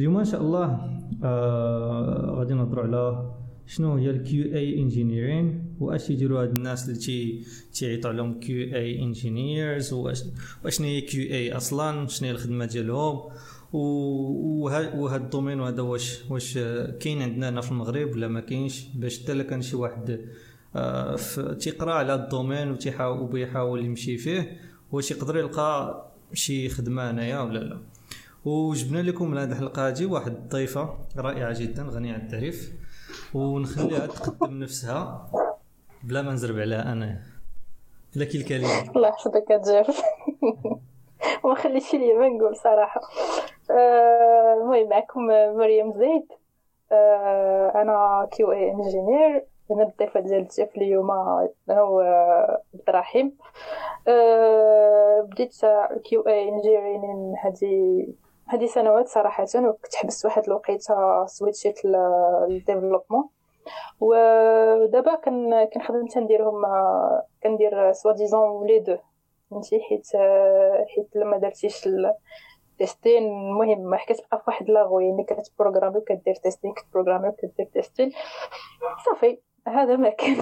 اليوم إن شاء الله آه غادي نهضروا على شنو هي ال QA engineering واش يديروا هاد الناس اللي تي تيعيطوا عليهم QA engineers واشنو هي QA أصلا شنو هي الخدمة ديالهم وهذا ال domaine وهذا واش واش كاين عندنا هنا في المغرب ولا ما كاينش؟ باش حتى كان شي واحد آه تيقرا على ال domaine وتيحاول يمشي فيه واش يقدر يلقى شي خدمة هنايا ولا لا. وجبنا لكم من الحلقة هذه واحد الضيفة رائعة جدا غنية عن التعريف. ونخليها تقدم نفسها بلا ما نزرب عليها أنا. لك الكلمة. الله يحفظك جيف وما خليتش لي ما نقول صراحة. آه، المهم معكم مريم زيد. آه، أنا QA engineer أنا الضيفة ديال جيف اليوم هو عبد الرحيم. آه، بديت كيو اي انجينيرين هذه هذه سنوات صراحة وكنت حبست واحد الوقيتة سويتشيت للديفلوبمون ودابا كن كنخدم تنديرهم كندير سوا ديزون لي دو. فهمتي؟ حيت حيت لما درتيش تيستين المهم حيت كتبقى فواحد لاغو يعني كتبروغرامي وكدير تيستين كتبروغرامي وكدير تيستين صافي هذا ما كان.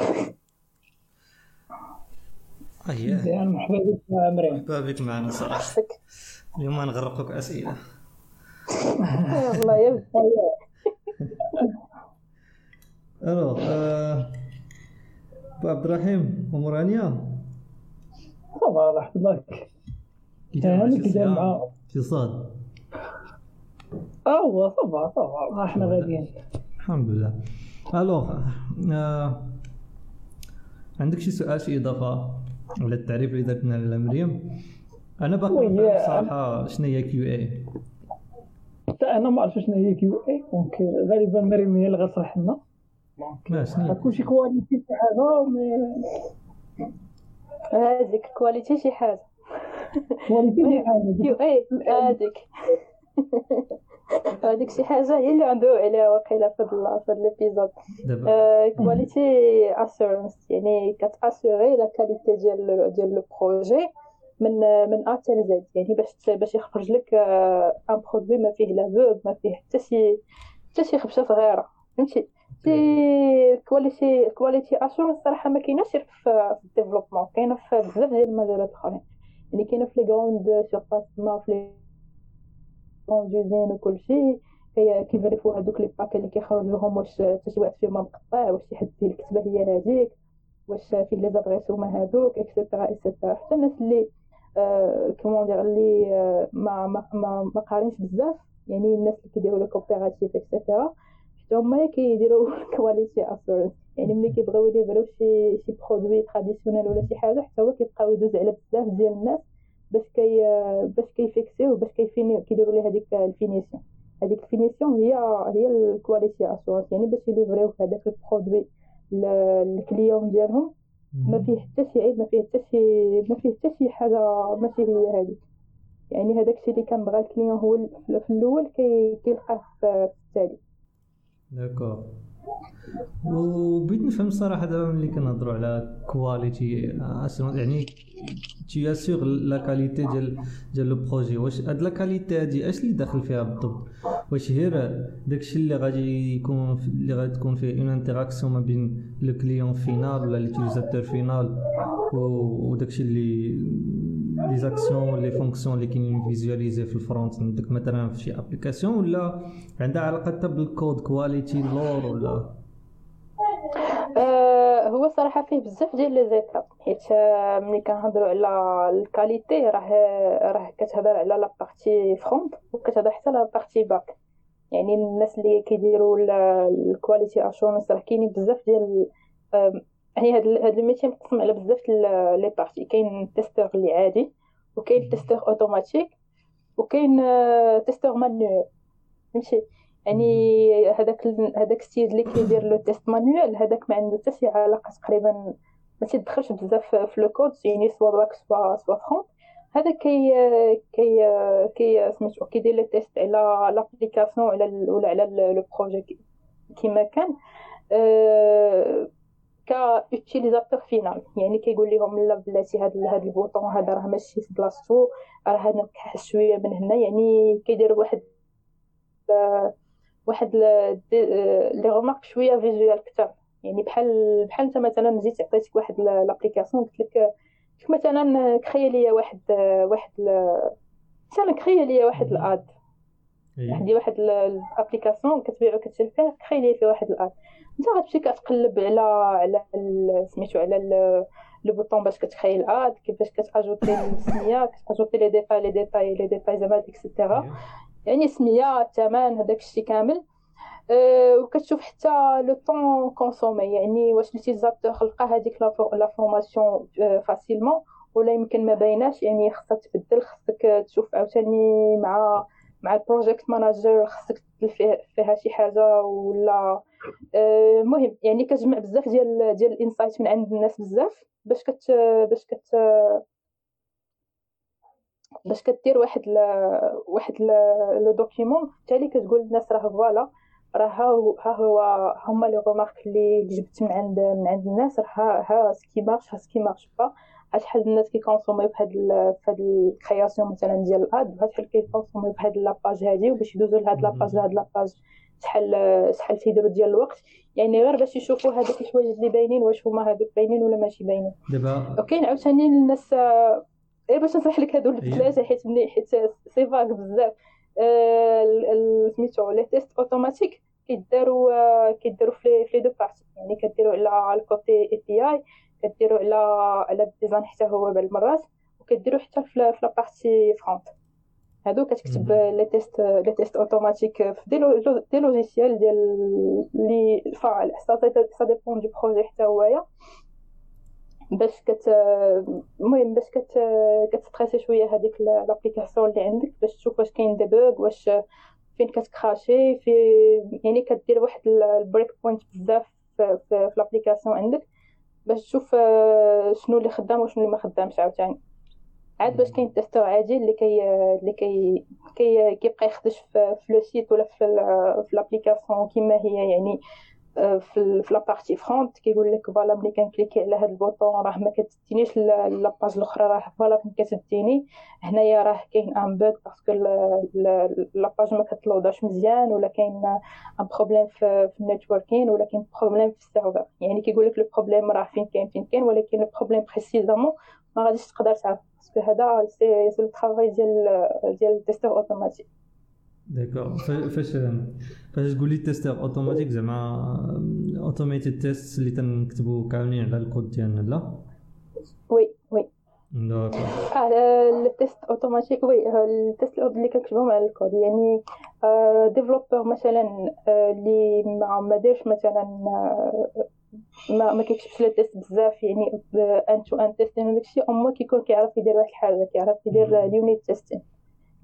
مرحبا بك مريم. مرحبا بك معنا صراحة. اليوم نغرقك أسئلة. والله يا ألو عبد الرحيم امورانيا صافا الله يحفظك كي مع آه هو ça va ça va إحنا غاديين الحمد لله. alors آه عندك شي سؤال شي إضافة على التعريف اللي درتنا لمريم أنا باقي صراحة شنو هي QA أنا ما عرفتش شنو هي QA donc غالبا مريم هي اللي غتشرح لنا. donc كلشي quality شي حاجة هذيك quality شي حاجة. quality شي حاجة. QA هذيك. هذيك شي حاجة هي اللي عنده عليها واقيلا في هذا في l'épisode quality assurance يعني كت assurer la qualité ديال ديال le projet من من A حتى Z يعني باش باش يخرج لك un produit ما فيه لا ما فيه حتى شي حتى شي خبشة صغيرة. فهمتي؟ c'est quality quality assurance الصراحه ما كايناش في ال développement. كاينة في بزاف ديال المجالات الأخرين. يعني كاينة في les grandes surfaces ما في les grandes usines وكلشي كي vérifier و هادوك les packs اللي كيخرج لهم واش حتى شي واحد فيهم مقطع واش شي حد الكتبة هي هذيك واش فيه les adresses هما هادوك et cetera حتى الناس اللي comment dire اللي ما ما ما, ما قارينش بزاف. يعني الناس اللي كيديروا les coopératives et cetera حتى هما كيديروا quality assurance يعني ملي كيبغيو يديروا شي شي produit traditionnel ولا شي حاجة حتى هو كيبقاو يدوز على بزاف ديال الناس باش كي باش كيفيكسيو باش كي finir كيديروا ليه هذيك ال finition هذيك ال finition هي هي ال quality assurance يعني باش ي livrer و هذاك ال produit لل client ديالهم. ما فيه حتى شي عيب ما فيه حتى شي ما فيه حتى شي حاجة ماشي هي هذيك يعني هذاك الشيء اللي كنبغى ال client هو في الأول كيلقاه في التالي. d'accord وبغيت نفهم صراحة دابا ملي كنهضروا على quality يعني t'assures la qualité ديال ديال le projet واش هاد la qualité هادي أش اللي داخل فيها بالضبط؟ واش غير داكشي اللي غادي يكون اللي غادي تكون فيه une interaction ما بين le client final ولا l'utilisateur final وداكشي اللي les actions les fonctions اللي كاينين visualisées في ال front. عندك مثلا في شي application ولا عندها علاقة حتى بال code quality لور ولا؟ أه هو صراحة فيه بزاف ديال les étapes. حيت ملي كنهضروا على ال qualité راه راه كتهضر على la partie front وكتهضر حتى على partie back يعني الناس اللي كيديروا ال quality assurance راه كاينين بزاف ديال يعني هاد هاد ال métier مقسم على بزاف les parties. كاين testeur اللي عادي وكاين testeur automatique وكاين testeur manuel فهمتي؟ يعني هذاك هذاك السيد اللي كيدير le test manuel هذاك ما عنده حتى شي علاقة تقريبا ما تيدخلش بزاف في le code يعني soit back soit soit front. هذا كي كي كي سميتو كيدير les tests على l'application على ولا على le projet كيما كان أه كاوتيليزاتور فينال يعني كيقول لهم لا بلاتي هاد هاد البوطون هذا راه ماشي في بلاصتو راه هذا شوية من هنا. يعني كيدير واحد واحد لي رومارك شوية فيجوال أكثر. يعني بحال بحال أنت مثلا جيت عطيتك واحد لابليكاسيون قلت لك مثلا كخيا ليا واحد واحد مثلا كخيا ليا واحد الاد عندي واحد ال application كتبيع وكتشري فيها كخيا ليا فيه واحد ال ad انت غتمشي كتقلب على على سميتو على le bouton باش كتخيل ال ad كيفاش كتأجوتي السمية كتأجوتي les détails les détails les détails زعما et cetera يعني سميه الثمن هذاك الشيء كامل. أه وكتشوف حتى le temps consommé يعني واش l'utilisateur لقى هذيك l'information facilement ولا يمكن ما بايناش يعني خصها تبدل خصك تشوف عاوتاني مع مع ال project manager خصك فيها شي حاجة ولا المهم أه يعني كتجمع بزاف ديال ديال ال insights من عند الناس بزاف باش كت باش كت باش كدير واحد ل... واحد le document تالي كتقول للناس راه voilà راه ها هو هما les remarques اللي جبت من عند من عند الناس راه ها ce qui marche ها ce qui marche pas. شحال الناس كيكونسوميو بهاد فهاد ال création مثلا ديال ال ad شحال كيكونسوميو بهاد la page هادي وباش يدوزو لهاد la page لهاد la page شحال شحال تيديروا ديال الوقت. يعني غير باش يشوفوا هذوك الحوايج اللي باينين واش هما هذوك باينين ولا ماشي باينين. دابا وكاين عاوتاني الناس اي باش نصح لك هادو الثلاثه حيت ملي حيت c'est vague بزاف. آه، سميتو les tests automatiques كيداروا آه، كيداروا في les deux parties. يعني كديروا على ال côté API كديروا على على ال design حتى هو بالمرات وكديروا حتى في la partie front هادو كتكتب les tests les tests automatiques في des des logiciels ديال لي فعال ça dépend du projet حتى هويا باش كت المهم باش كت كتستريسي شوية هذيك l'application اللي عندك باش تشوف واش كاين des bugs واش فين كتكراشي في يعني كدير واحد ال breakpoint بزاف في, في, في l'application عندك. باش تشوف شنو اللي خدام وشنو اللي ما خدامش عاوتاني. عاد باش كاين testeur عادي اللي كي اللي كي كي كيبقى يخدش في, في le site ولا في في l'application كيما هي يعني في في la partie front كيقول لك voilà ملي كنكليكي على هذا ال bouton راه ما كتدينيش la page الأخرى راه voilà فين كتديني هنايا راه كاين un bug parce que la page ما كتلوداش مزيان ولا كاين un problème في, ال networking ولا كاين problème في ال serveur يعني كيقول لك le problème راه فين كاين فين كاين ولكن ال problème précisément ما غاديش تقدر تعرف parce que هذا c'est le travail ديال ديال ال testeur automatique d'accord فاش فاش تقول les tests automatiques زعما automated test اللي تنكتبوا كاملين على الكود ديالنا لا oui oui d'accord آه ال test automatique oui ال test اللي كنكتبهم على الكود يعني développeur مثلا اللي ما دارش مثلا ما ما كيكتبش les tests بزاف يعني end to end test داكشي أو موا كيكون كيعرف يدير واحد الحاجة كيعرف يدير ال unit testing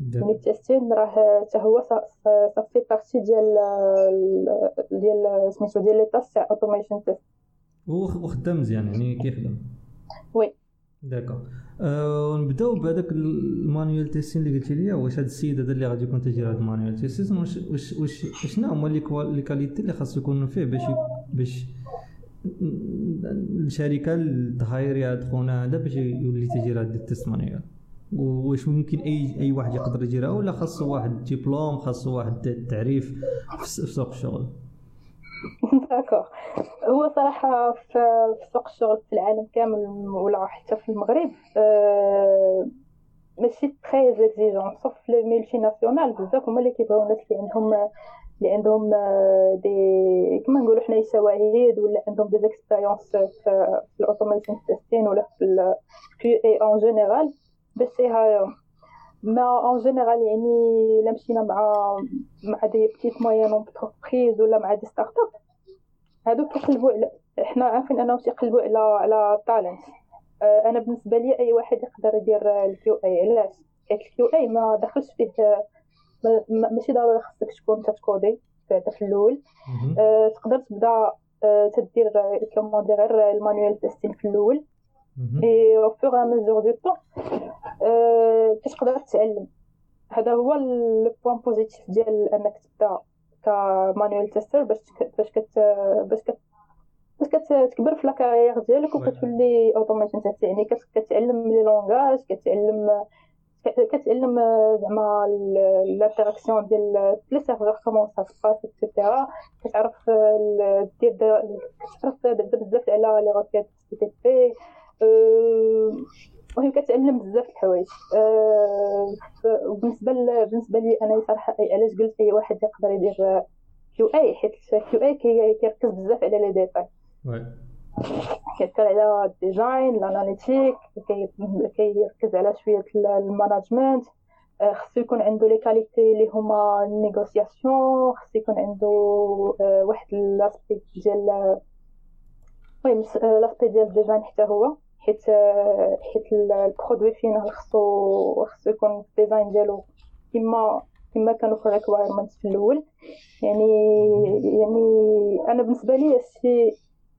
يعني ال testing راه حتى هو صافي partie ديال ديال سميتو ديال les tests تاع automation test وخدام مزيان يعني كيخدم. oui. d'accord أه نبداو بهذاك ال manual testing اللي قلتي لي واش هذا السيد هذا اللي غادي يكون تيجي هذا ال manual testing واش واش واش شنو هما les qualités اللي خاص يكونوا فيه باش باش الشركة ت hire ي هاد خونا هذا باش يولي تيجي هذا ال test manuel واش ممكن اي أي واحد يقدر يديرها ولا خاصو واحد ديبلوم خاصو واحد التعريف في سوق الشغل. d'accord هو صراحة في سوق الشغل في العالم كامل ولا حتى في المغرب أه ماشي très exigeant sauf les multinationales بزاف هما اللي كيبغيو الناس اللي عندهم اللي عندهم des كما نقولوا حنايا شواهد ولا عندهم des expériences في ال automation testing ولا في ال QA en général باش ما en général يعني إلا مشينا مع مع des petites moyennes entreprises ولا مع des startups هادو كيقلبوا على حنا عارفين أنهم تيقلبوا على على ال talent أنا بالنسبة لي أي واحد يقدر يدير ال QA علاش؟ حيت ال QA ما دخلش فيه ماشي ضروري خصك تكون تتكودي في الأول. أه تقدر تبدأ تدير comment غير ال manual testing في الأول. et au fur et à mesure du temps كتقدر تتعلم هذا هو le point positif ديال انك تبدا ك manual tester باش باش كت باش كت باش كتكبر في la carrière ديالك وكتولي اوتوماتيك يعني كتعلم les langages كتعلم كتعلم زعما ال interaction ديال les serveurs comment ça se passe et cetera كتعرف دير كتعرف بزاف على les requêtes HTTP المهم كتعلم بزاف الحوايج. بالنسبة بالنسبة لي أنا صراحة علاش قلت أي واحد يقدر يدير QA حيت QA كيركز بزاف على les détails. كيركز على ال design ال analytique كيركز على شوية ال management خصو يكون عنده les qualités اللي هما ال négociation. خصو يكون عنده واحد l'aspect ديال المهم l'aspect ديال ال design حتى هو. حيت حيت ال produit final خصو خصو يكون ال design ديالو كما كما كانوا في ال requirements في الأول. يعني يعني أنا بالنسبة لي الشيء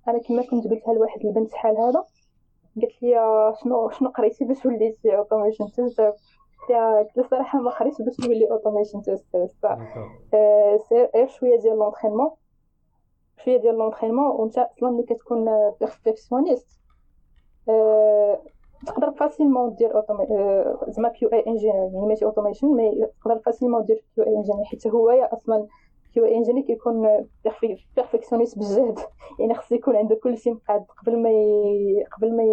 أنا كما كنت قلتها لواحد البنت شحال هذا قالت لي شنو شنو قريتي باش وليتي automation tester قلت لها صراحة ما قريتش باش نولي automation tester غير شوية ديال l'entraînement شوية ديال l'entraînement وأنت أصلا ملي كتكون perfectionniste تقدر facilement دير زعما QA engineer يعني ماشي automation mais تقدر facilement دير QA engineer حيت هو أصلا QA engineer كيكون perfectionniste بجد يعني خصو يكون عنده كلشي مقاد قبل ما قبل ما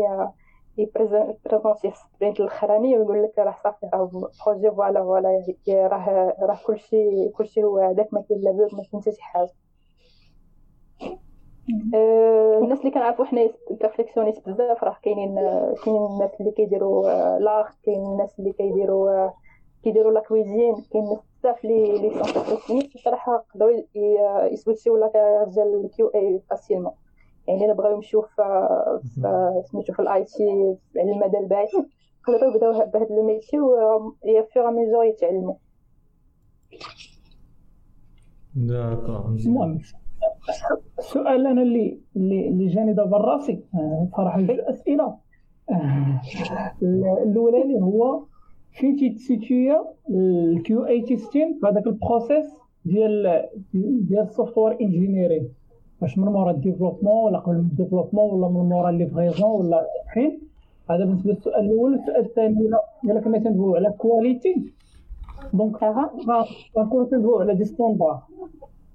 يـ présenter في ال sprint الأخراني ويقول لك راه صافي راه projet voilà voilà راه راه كلشي كلشي هو هذاك ما كاين لا bug ما كاين حتى شي حاجة. الناس اللي كنعرفو حنا perfectionniste بزاف راه كاينين كاينين الناس اللي كيديروا l'art كاين الناس اللي كيديروا كيديروا la cuisine كاين ناس بزاف اللي اللي sont perfectionnistes صراحة يقدروا يـ switch يو ولا رجال ال QA facilement يعني إلا بغاو يمشيو في سميتو في ال IT على المدى البعيد يقدروا يبداو بهذا ال métier و fur et à mesure يتعلموا. d'accord السؤال أنا اللي اللي, جاني دابا راسي. صراحة جوج أسئلة. آه، الاولاني هو فين تيتسيتيا ال QA testing في هذاك ال process ديال ديال ال software engineering؟ واش من مورا ال développement ولا قبل ال développement ولا من مورا livraison ولا فين؟ هذا بالنسبة للسؤال الأول. السؤال الثاني الا كنا تندويو على qualité donc غنكونو تندويو على des standards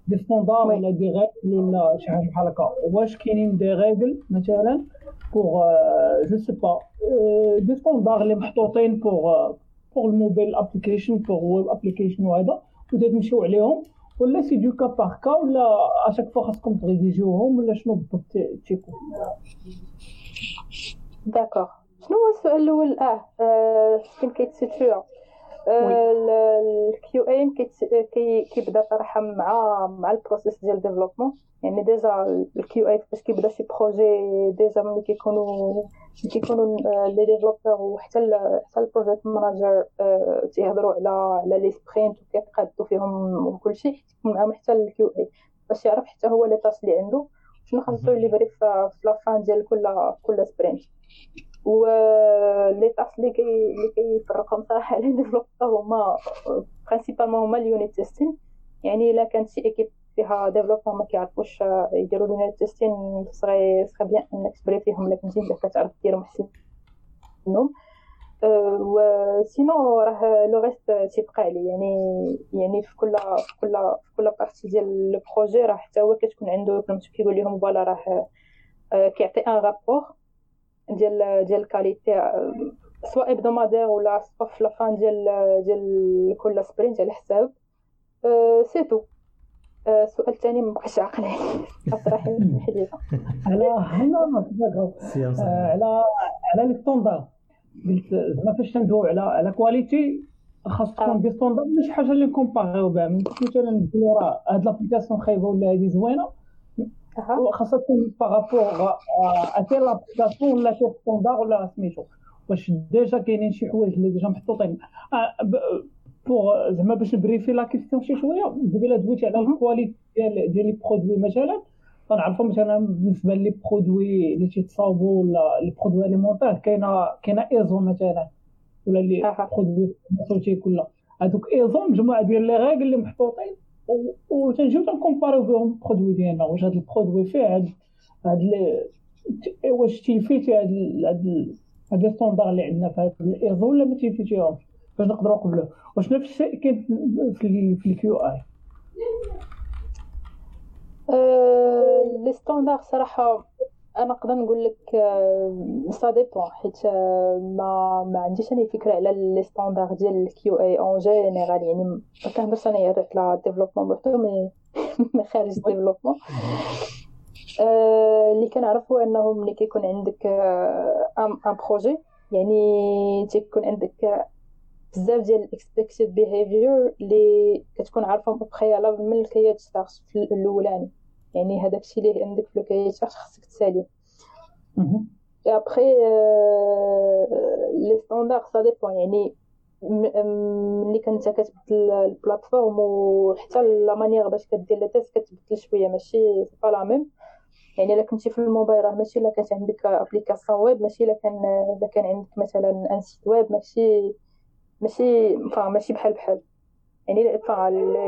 des standards ولا des règles ولا شي حاجة بحال هكا. واش كاينين des règles مثلا pour je sais pas des standards اللي محطوطين pour pour ال mobile application pour web application وهذا ودا تمشيو عليهم. ولا c'est du cas par cas ولا à chaque fois خاصكم ت rédiger يوهم ولا شنو بالضبط تيكون؟ d'accord شنو هو السؤال الأول؟ آه فين كيتسيتيو ال QA كيبدا صراحة مع مع ال process ديال développement. يعني déjà ال QA فاش كيبدا شي projet déjà ملي كيكونوا كيكونوا les développeurs وحتى حتى ال project manager تيهضروا على على les sprints وكيقادوا فيهم وكلشي معاهم حتى ال QA باش يعرف حتى هو les tâches اللي عنده. شنو خاصو يـ livrer في la fin ديال كل كل sprint. و les tâches اللي كي اللي كيفرقهم صراحة على developer هما principalement هما ال unit testing يعني إلا كانت شي équipe فيها developer ما كيعرفوش يديروا ال unit testing serait serait bien إنك تبري فيهم إلا كنتي كتعرف ديرهم احسن منهم. و sinon راه le reste تيبقى عليه يعني يعني في كل في كل في كل partie ديال ال projet راه حتى هو كتكون عنده كما كيقول لهم voilà راه كيعطي un rapport ديال ديال ال qualité سواء hebdomadaire ولا سواء في la fin ديال ديال كل sprint على حساب c'est tout السؤال الثاني ما بقاش عاقل. صراحة على على على les standards قلت زعما فاش تندويو على على qualité خاص تكون des standards ماشي حاجة اللي ن comparer يو بها. مثلا نقولوا راه هاد l'application خايبة ولا هادي زوينة. خاصها تكون par rapport اتي l'application ولا des standards ولا سميتو. واش déjà كاينين شي حوايج اللي déjà محطوطين. pour زعما باش ن bref la question شي شوية قبيلة دويت على ال qualité ديال ديال les produits مثلا. كنعرفو مثلا بالنسبة les produits اللي تيتصاوبوا ولا les produits alimentaires كاينة كاينة ايزو مثلا ولا les produits pharmaceutiques ولا هذوك ايزو مجموعة ديال les règles اللي محطوطين وتنجيو تن comparer يو بهم ال produit ديالنا واش هاد ال produit فيه هاد هاد واش تيفيتي هاد هاد هاد les standards اللي عندنا في هاد الايزو ولا ما تيفيتيهمش؟ باش نقدروا نقبلوه. واش نفس الشيء كاين في في ال QA les standards صراحة أنا نقدر نقول لك ça dépend حيت ما ما عنديش أنا فكره على les standards ديال ال QA en général يعني ما كنهضرش أنا على développement بوحدو mais ما خارج développement اللي كنعرفو انه ملي كيكون عندك un projet يعني تيكون عندك بزاف ديال ال expected behavior اللي كتكون عارفهم بخيالة من الكيات ستارت في الاولاني يعني هذاك الشيء اللي عندك في الكيات ستارت خصك تساليه après les standards ça dépend يعني ملي كنت كتبدل ال plateforme وحتى la manière باش كدير les tests كتبدل شوية. ماشي c'est pas la même يعني إلا كنتي في الموبايل راه ماشي إلا كانت عندك application web ماشي إلا كان إلا كان عندك مثلا un site web ماشي ماشي ماشي بحال بحال. يعني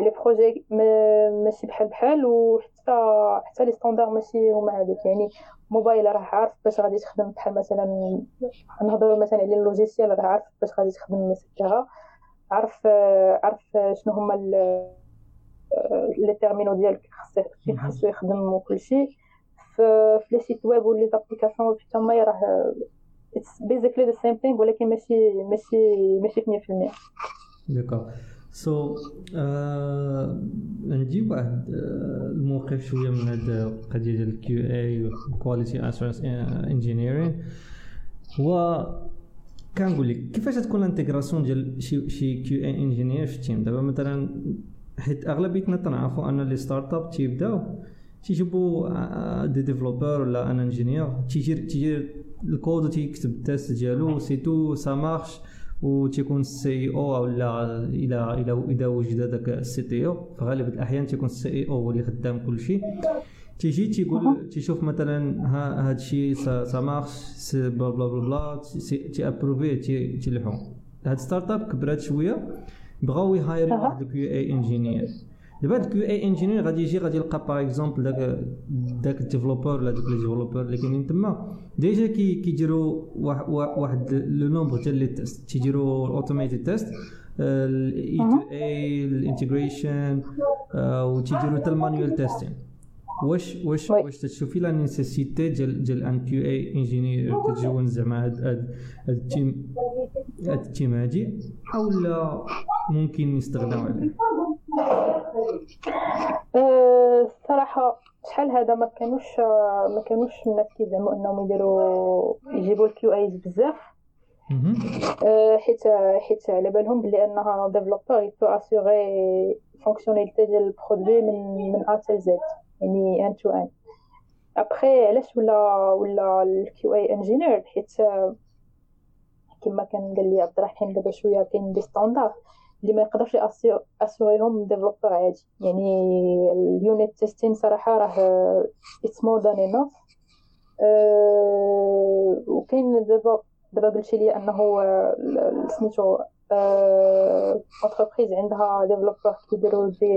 les projets ماشي بحال بحال وحتى حتى les standards ماشي هما هذوك يعني موبايل راه عارف باش غادي تخدم بحال مثلا نهضروا مثلا على ال logiciel راه عارف باش غادي تخدم مثلا عارف عارف شنو هما les terminaux ديالك خاصو خاصو يخدم وكلشي. في les sites web و les applications حتى هما راه basically the same thing ولكن ماشي ماشي ماشي 100% d'accord so عندي واحد الموقف شوية من هاد القضية ديال ال QA quality assurance engineering هو كنقول لك كيفاش تكون ال intégration ديال شي شي QA engineer في ال team؟ دابا مثلا حيت أغلبيتنا تنعرفوا أن les start-up تيبداو تيجيبوا des développeurs ولا un ingénieur تيجي تيجي الكود تيكتب ال test ديالو c'est tout ça marche و تيكون ال CEO ولا إلى إلى إذا وجد هذاك ال CTO في غالب الأحيان تيكون ال CEO هو اللي خدام كل شيء. تيجي تيقول تيشوف مثلا ها هذا الشيء ça marche c'est bla bla bla bla تي approuver تيلحو هاد start-up كبرات شوية بغاو ي hire ي واحد ال QA engineer دابا هاد ال QA engineer غادي يجي غادي يلقى par exemple داك داك ال développeur ولا دوك les développeurs اللي كاينين تما déjà كي كيديروا واحد le nombre ديال les tests تيديروا automated test ال E2E ال integration و تيديروا حتى ال manual testing واش واش واش تشوفي la nécessité ديال ديال un QA engineer تتجون زعما هاد هاد ال team هاد ال team هادي أو لا ممكن يستغناو عليه الصراحه شحال هذا ما كانوش ما كانوش الناس كيزعموا انهم يديروا يجيبوا ال QAs بزاف. حيت حيت على بالهم بلي انها développeur il peut assurer fonctionnalité ديال ال produit من من A حتى Z يعني end to end ابخي علاش ولا ولا ال QA engineer حيت كما كان قال لي عبد الرحيم دابا شوية كاين des standards اللي ما يقدرش assurer يهم développeur عادي. يعني ال unit testing صراحة راه it's more than enough وكاين دابا دابا قلتي لي أنه سميتو entreprise عندها développeurs كيديروا des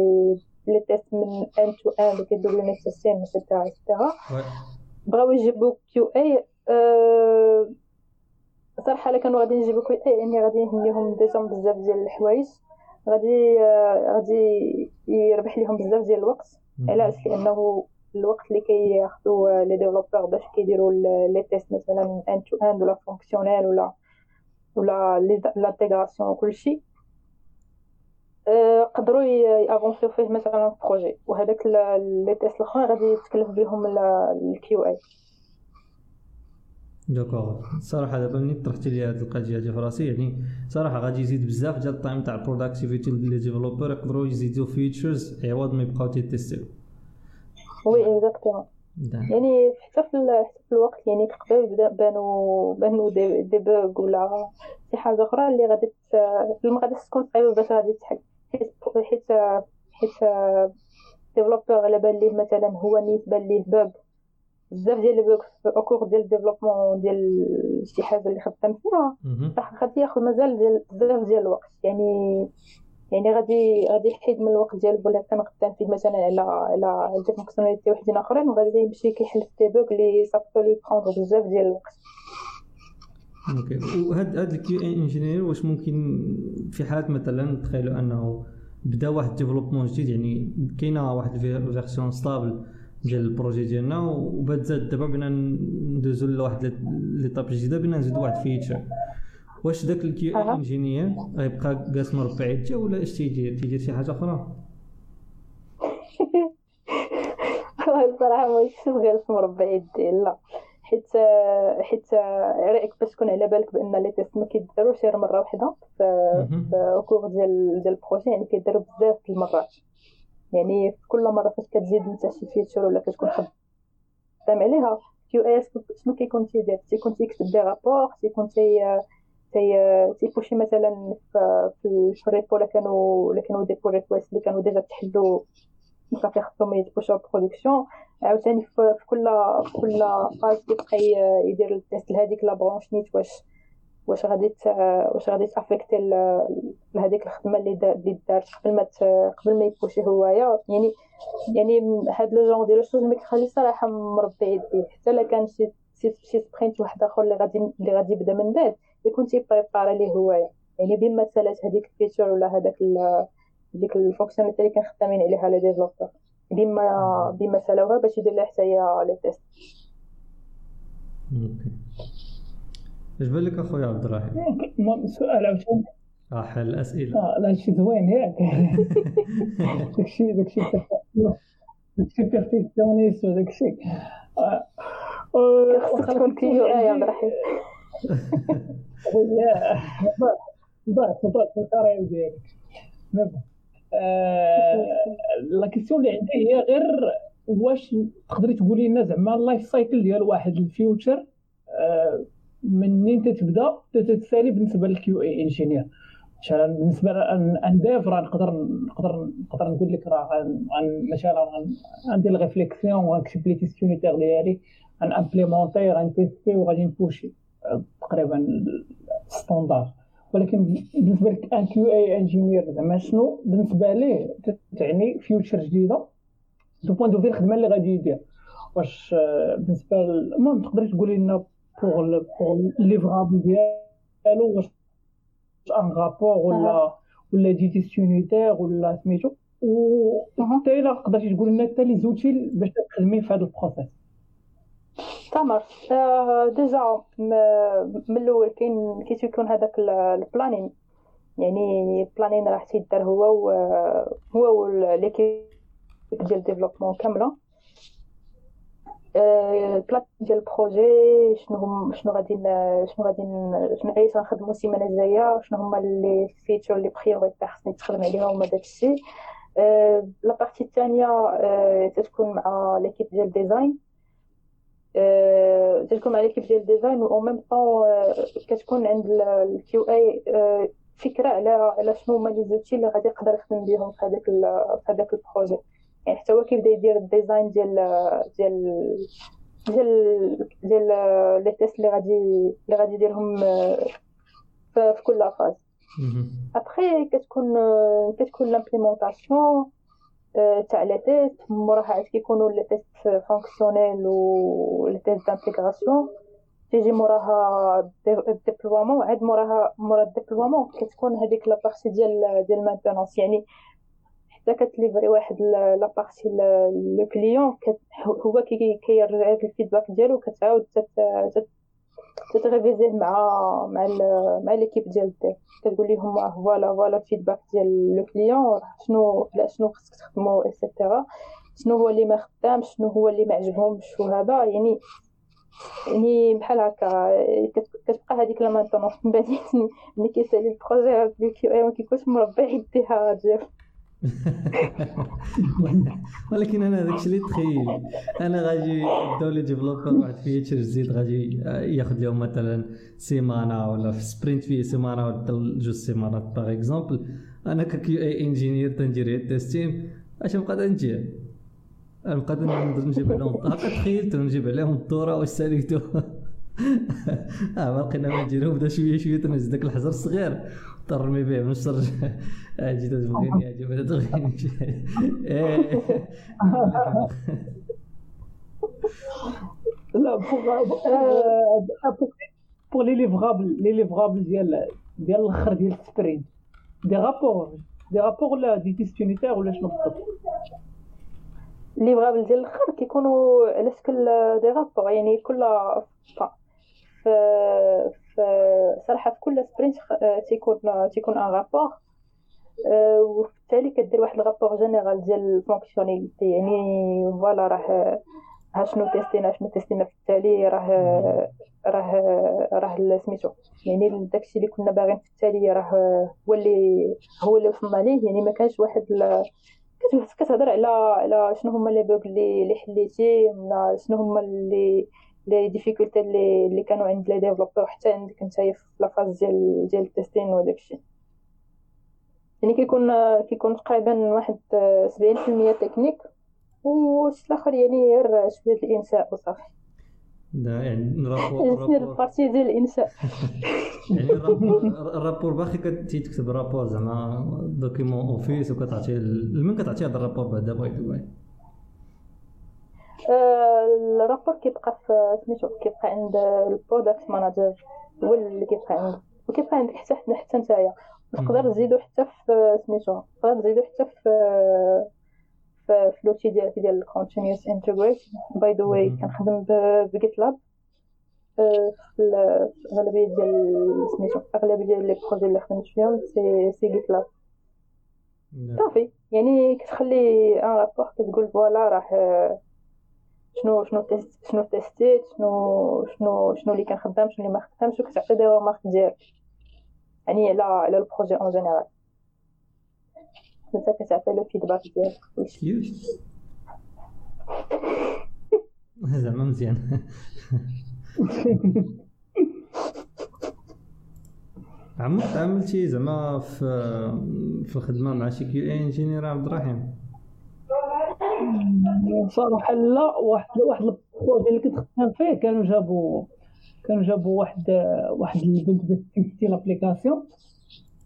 les tests من end to end وكيديروا les testing et cetera et cetera بغاو يجيبوا QA صراحة إلا كانوا غادي نجيبو QA أني غادي نهنيهم déjà بزاف ديال الحوايج غادي غادي يربح ليهم بزاف ديال الوقت. علاش؟ لأنه الوقت اللي كياخذوا les développeurs باش كيديروا les tests مثلا end to end ولا fonctionnel ولا ولا l'intégration وكلشي قدروا ي avancer يو فيه مثلا projet وهذاك les tests الأخرين غادي يتكلف بهم ال QA d'accord صراحة دابا ملي طرحتي لي هاد القضية هادي في راسي يعني صراحة غادي يزيد بزاف ديال ال time تاع ال productivity les développeurs يقدروا يزيدوا features عوض ما يبقاو تي tester يو oui exactement يعني حتى في حتى في الوقت يعني تقدر بانوا بانوا des bugs ولا شي حاجة أخرى اللي غادي ما غاديش تكون صعيبه باش غادي تحل حيت حيت حيت développeur على بال ليه مثلا هو نيت بان ليه bug بزاف ديال في au cours ديال ال développement ديال شي حاجة اللي خدام فيها راح غادي ياخذ مازال ديال بزاف ديال الوقت. يعني يعني غادي غادي يحيد من الوقت ديال ولا كان خدام فيه مثلا على على على des fonctionnalités وحدين أخرين وغادي يمشي كيحل في des bugs اللي صافي lui prendre بزاف ديال الوقت. okay وهاد هاد ال QA engineer واش ممكن في حالة مثلا تخيلوا أنه بدا واحد développement جديد يعني كاينة واحد ال version stable ديال ال projet ديالنا وبات زاد دابا بغينا ندوزو لواحد l'étape جديدة بغينا نزيدو واحد feature واش داك ال QA engineer غيبقى جالس مربع يديه ولا اش تيدير؟ تيدير شي حاجة أخرى؟ الصراحة ما كيبقى غير مربع يديه لا. حيت حيت رأيك باش تكون على بالك بأن les tests ما كيداروش غير مرة واحدة في cours ديال ديال ال projet يعني كيداروا بزاف د المرات. يعني كل مرة فاش كتزيد انت شي feature ولا كتكون خدام عليها QAs شنو كيكون تيدير تيكون تيكتب des rapports تيكون تي تي تي push ي مثلا في ال repo اللي كانوا اللي كانوا des pull requests اللي كانوا déjà تحلوا صافي خصهم يتبوشوا برودكسيون عاوتاني في كل كل فاز كيبقى يدير التيست لهاديك لا برونش نيت واش واش غادي واش غادي تافيكتي لهذيك الخدمة اللي اللي دارت قبل ما قبل ما يبوشي هوايا. يعني يعني هاد لو جون ديال الشغل ما كيخلي صراحة مربي يديه حتى إلا كان شي شي سبرينت واحد آخر اللي غادي اللي غادي يبدأ من بعد يكون تيبريباري ليه هوايا. يعني بما سالات هذيك الفيتشر ولا هذاك ديك ال fonctionnalité اللي كان خدامين عليها les développeurs بما بما سالوها باش يدير لها حتى هي les tests اش بان لك اخويا عبد الرحيم سؤال عاوتاني حل الاسئله آه لا شي زوين ياك داكشي داكشي داكشي perfectionniste وداكشي خاصك تكون QA يا عبد الرحيم ضعت ضعت في ال carrière ديالك la question اللي عندي هي غير واش تقدري تقولي لنا زعما ال life cycle ديال واحد ال feature منين تتبدأ؟ تتسالي بالنسبة لل QA engineer. مثلا بالنسبة ل un dev راه نقدر نقدر نقدر نقول لك راه مثلا غندير ال réflexion وغنكتب les tests unitaires ديالي غن implémenter غن tester وغادي ن pusher تقريبا standard ولكن بالنسبة لك un QA engineer زعما شنو؟ بالنسبة ليه تعني feature جديدة؟ de point de في الخدمة اللي غادي يدير. واش بالنسبة المهم تقدري تقولي لنا pour pour livrable ديالو واش un rapport ولا ولا des tests unitaires ولا سميتو و حتى الا قدرتي تقول لنا حتى les outils باش تخدمي في هذا ال process تمر déjà من الأول كاين كي تيكون هذاك ال planning يعني ال planning راه تيدار هو و هو و l'équipe ديال ال développement كامله ال plan ديال ال projet شنو هم شنو غادي شنو غادي شنو عايز غنخدمو السيمانة الجاية شنو هما les features les priorités خصني نتخدم عليهم هما داكشي. la partie الثانية تتكون مع l'équipe ديال ال design تكون مع l'équipe ديال ال design و même temps كتكون عند ال QA فكرة على على شنو هما les outils اللي غادي يقدر يخدم بهم في هذاك في هذاك ال projet يعني حتى هو كيبدا يدير ال design ديال ديال ديال ديال les tests اللي غادي اللي غادي يديرهم في كل phase après كتكون كتكون l'implémentation تاع les tests موراها عاد كيكونوا les tests fonctionnels و les tests d'intégration تيجي موراها ال déploiement عاد موراها مورا ال déploiement كتكون هذيك la partie ديال ديال ال maintenance يعني حتى كت livrer واحد la partie le client هو كيرجع لك ال feedback ديالو كتعاود تت réviser مع مع مع l'équipe ديال ال dev كتقول لهم voilà voilà ال feedback ديال le client شنو لا شنو خصك تخدمو et cetera شنو هو اللي ما خدامش شنو هو اللي ما عجبهمش وهذا يعني يعني بحال هكا كتبقى هذيك la maintenance من بعد ملي كيسالي ال projet كي ما كيكونش مربع يديها جيف ولكن أنا داكشي اللي تخيل أنا غادي les développeurs واحد feature جديد غادي ياخذ لهم مثلا سيمانة ولا في سبرينت فيه سيمانة ولا جوج سيمانات باغ اكزومبل أنا ككيو اي انجينير تندير التيستين أش نبقى ندير نبقى نجيب عليهم هكا تخيلت نجيب عليهم الدورة واش ساليتو؟ آه ما لقينا ما نديرو بدا شوية شوية تنهز داك الحجر الصغير. ترمي به من الشر أجي تبغيني أجي بدا تبغيني لا pour les livrables les livrables ديال ديال الأخر ديال ال sprint. des rapports des rapports ولا des tests unitaires ولا شنو بالضبط؟ livrable ديال الأخر كيكونوا على شكل des rapports يعني كل في صراحة في كل sprint تيكون تيكون un rapport وبالتالي كدير واحد ال rapport général ديال ال fonctionnalités يعني voilà راه ها شنو tester نا شنو tester نا في التالي راه راه راه سميتو. يعني داكشي اللي كنا باغيين في التالي راه هو اللي هو اللي وصلنا ليه. يعني ما كانش واحد كتهضر على على شنو هما لي اللي اللي حليتي ولا شنو هما اللي les difficultés اللي اللي كانوا عند les développeurs حتى عندك نتايا في la phase ديال ديال ال testing وداك الشيء يعني كيكون كيكون تقريبا واحد 70% تكنيك وش الآخر يعني غير شوية الإنشاء وصافي. يعني ال rapport ال partie ديال الإنشاء. يعني ال rapport باقي كتكتب rapport زعما document Office وكتعطيه لمن كتعطيه هذا ال rapport بعدا by the way ال rapport كيبقى في سميتو كيبقى عند ال product manager هو اللي كيبقى عند وكيبقى عندك حتى حتى نتايا. تقدر تزيدو حتى في سميتو. تقدر تزيدو حتى في في l'outil ديالك ديال ال continuous integrate by the way كنخدم ب GitLab في الاغلبيه ديال سميتو. أغلبية ديال les projets اللي خدمت فيهم c'est c'est GitLab صافي. يعني كتخلي un rapport كتقول voilà راه شنو شنو test شنو tester ت شنو شنو شنو اللي كان خدام شنو اللي ما خدامش وكتعطي des marques ديالك. يعني على على ال projet en général انت كتعطي له feedback ديالك زعما مزيان. عمرك تعاملتي زعما في في الخدمة مع شي QA engineer عبد الرحيم؟ صراحة لا واحد واحد ال projet اللي كنت خدام فيه كانوا جابوا كانوا جابوا واحد واحد البنت باش tester l'application.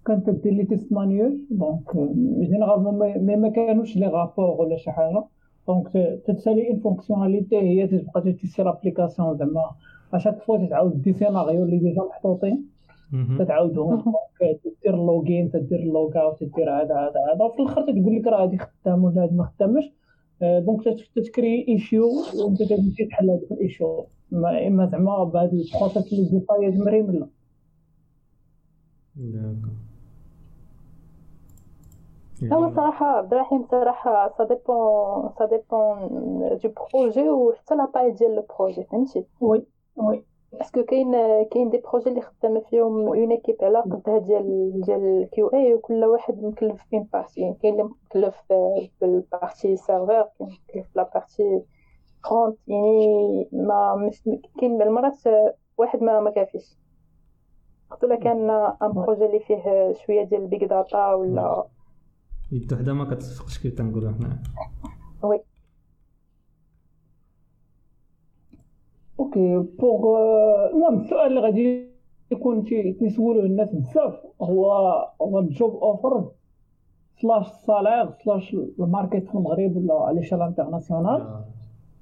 كانت دير les tests manuels. donc généralement mais ما كانوش les rapports ولا شي حاجة. دونك تتسالي une fonctionnalité هي تبقى tester l'application زعما. à chaque fois تتعاود des scénarios اللي déjà محطوطين. تتعاودهم. تدير login تدير log out تدير هذا هذا هذا. وفي الآخر تقول لك راه هذه خدام ولا هذه ما خدامش. donc تتكري issue وأنت تمشي تحل هذاك ال issue اما زعما بهذا ال process اللي divided مريم لا. هو صراحة عبد الرحيم صراحة ça dépend ça dépend du projet وحتى la taille ديال le projet فهمتي؟ oui oui. parce que كاين كاين des projets اللي خدامه فيهم une équipe على قدها ديال ديال QA وكل واحد مكلف فين partie يعني كاين اللي مكلف بال partie serveur كاين مكلف la partie compte يعني ما مش كاين المرات واحد ما ما كافيش. خاطر كان un projet اللي فيه شوية ديال ال big data ولا يد وحده ما كتصفقش كيف تنقولوا حنا oui OK pour المهم السؤال اللي غادي يكون تيسولوه الناس بزاف هو هو ال job offer slash salaire slash ال market في المغرب ولا على شال international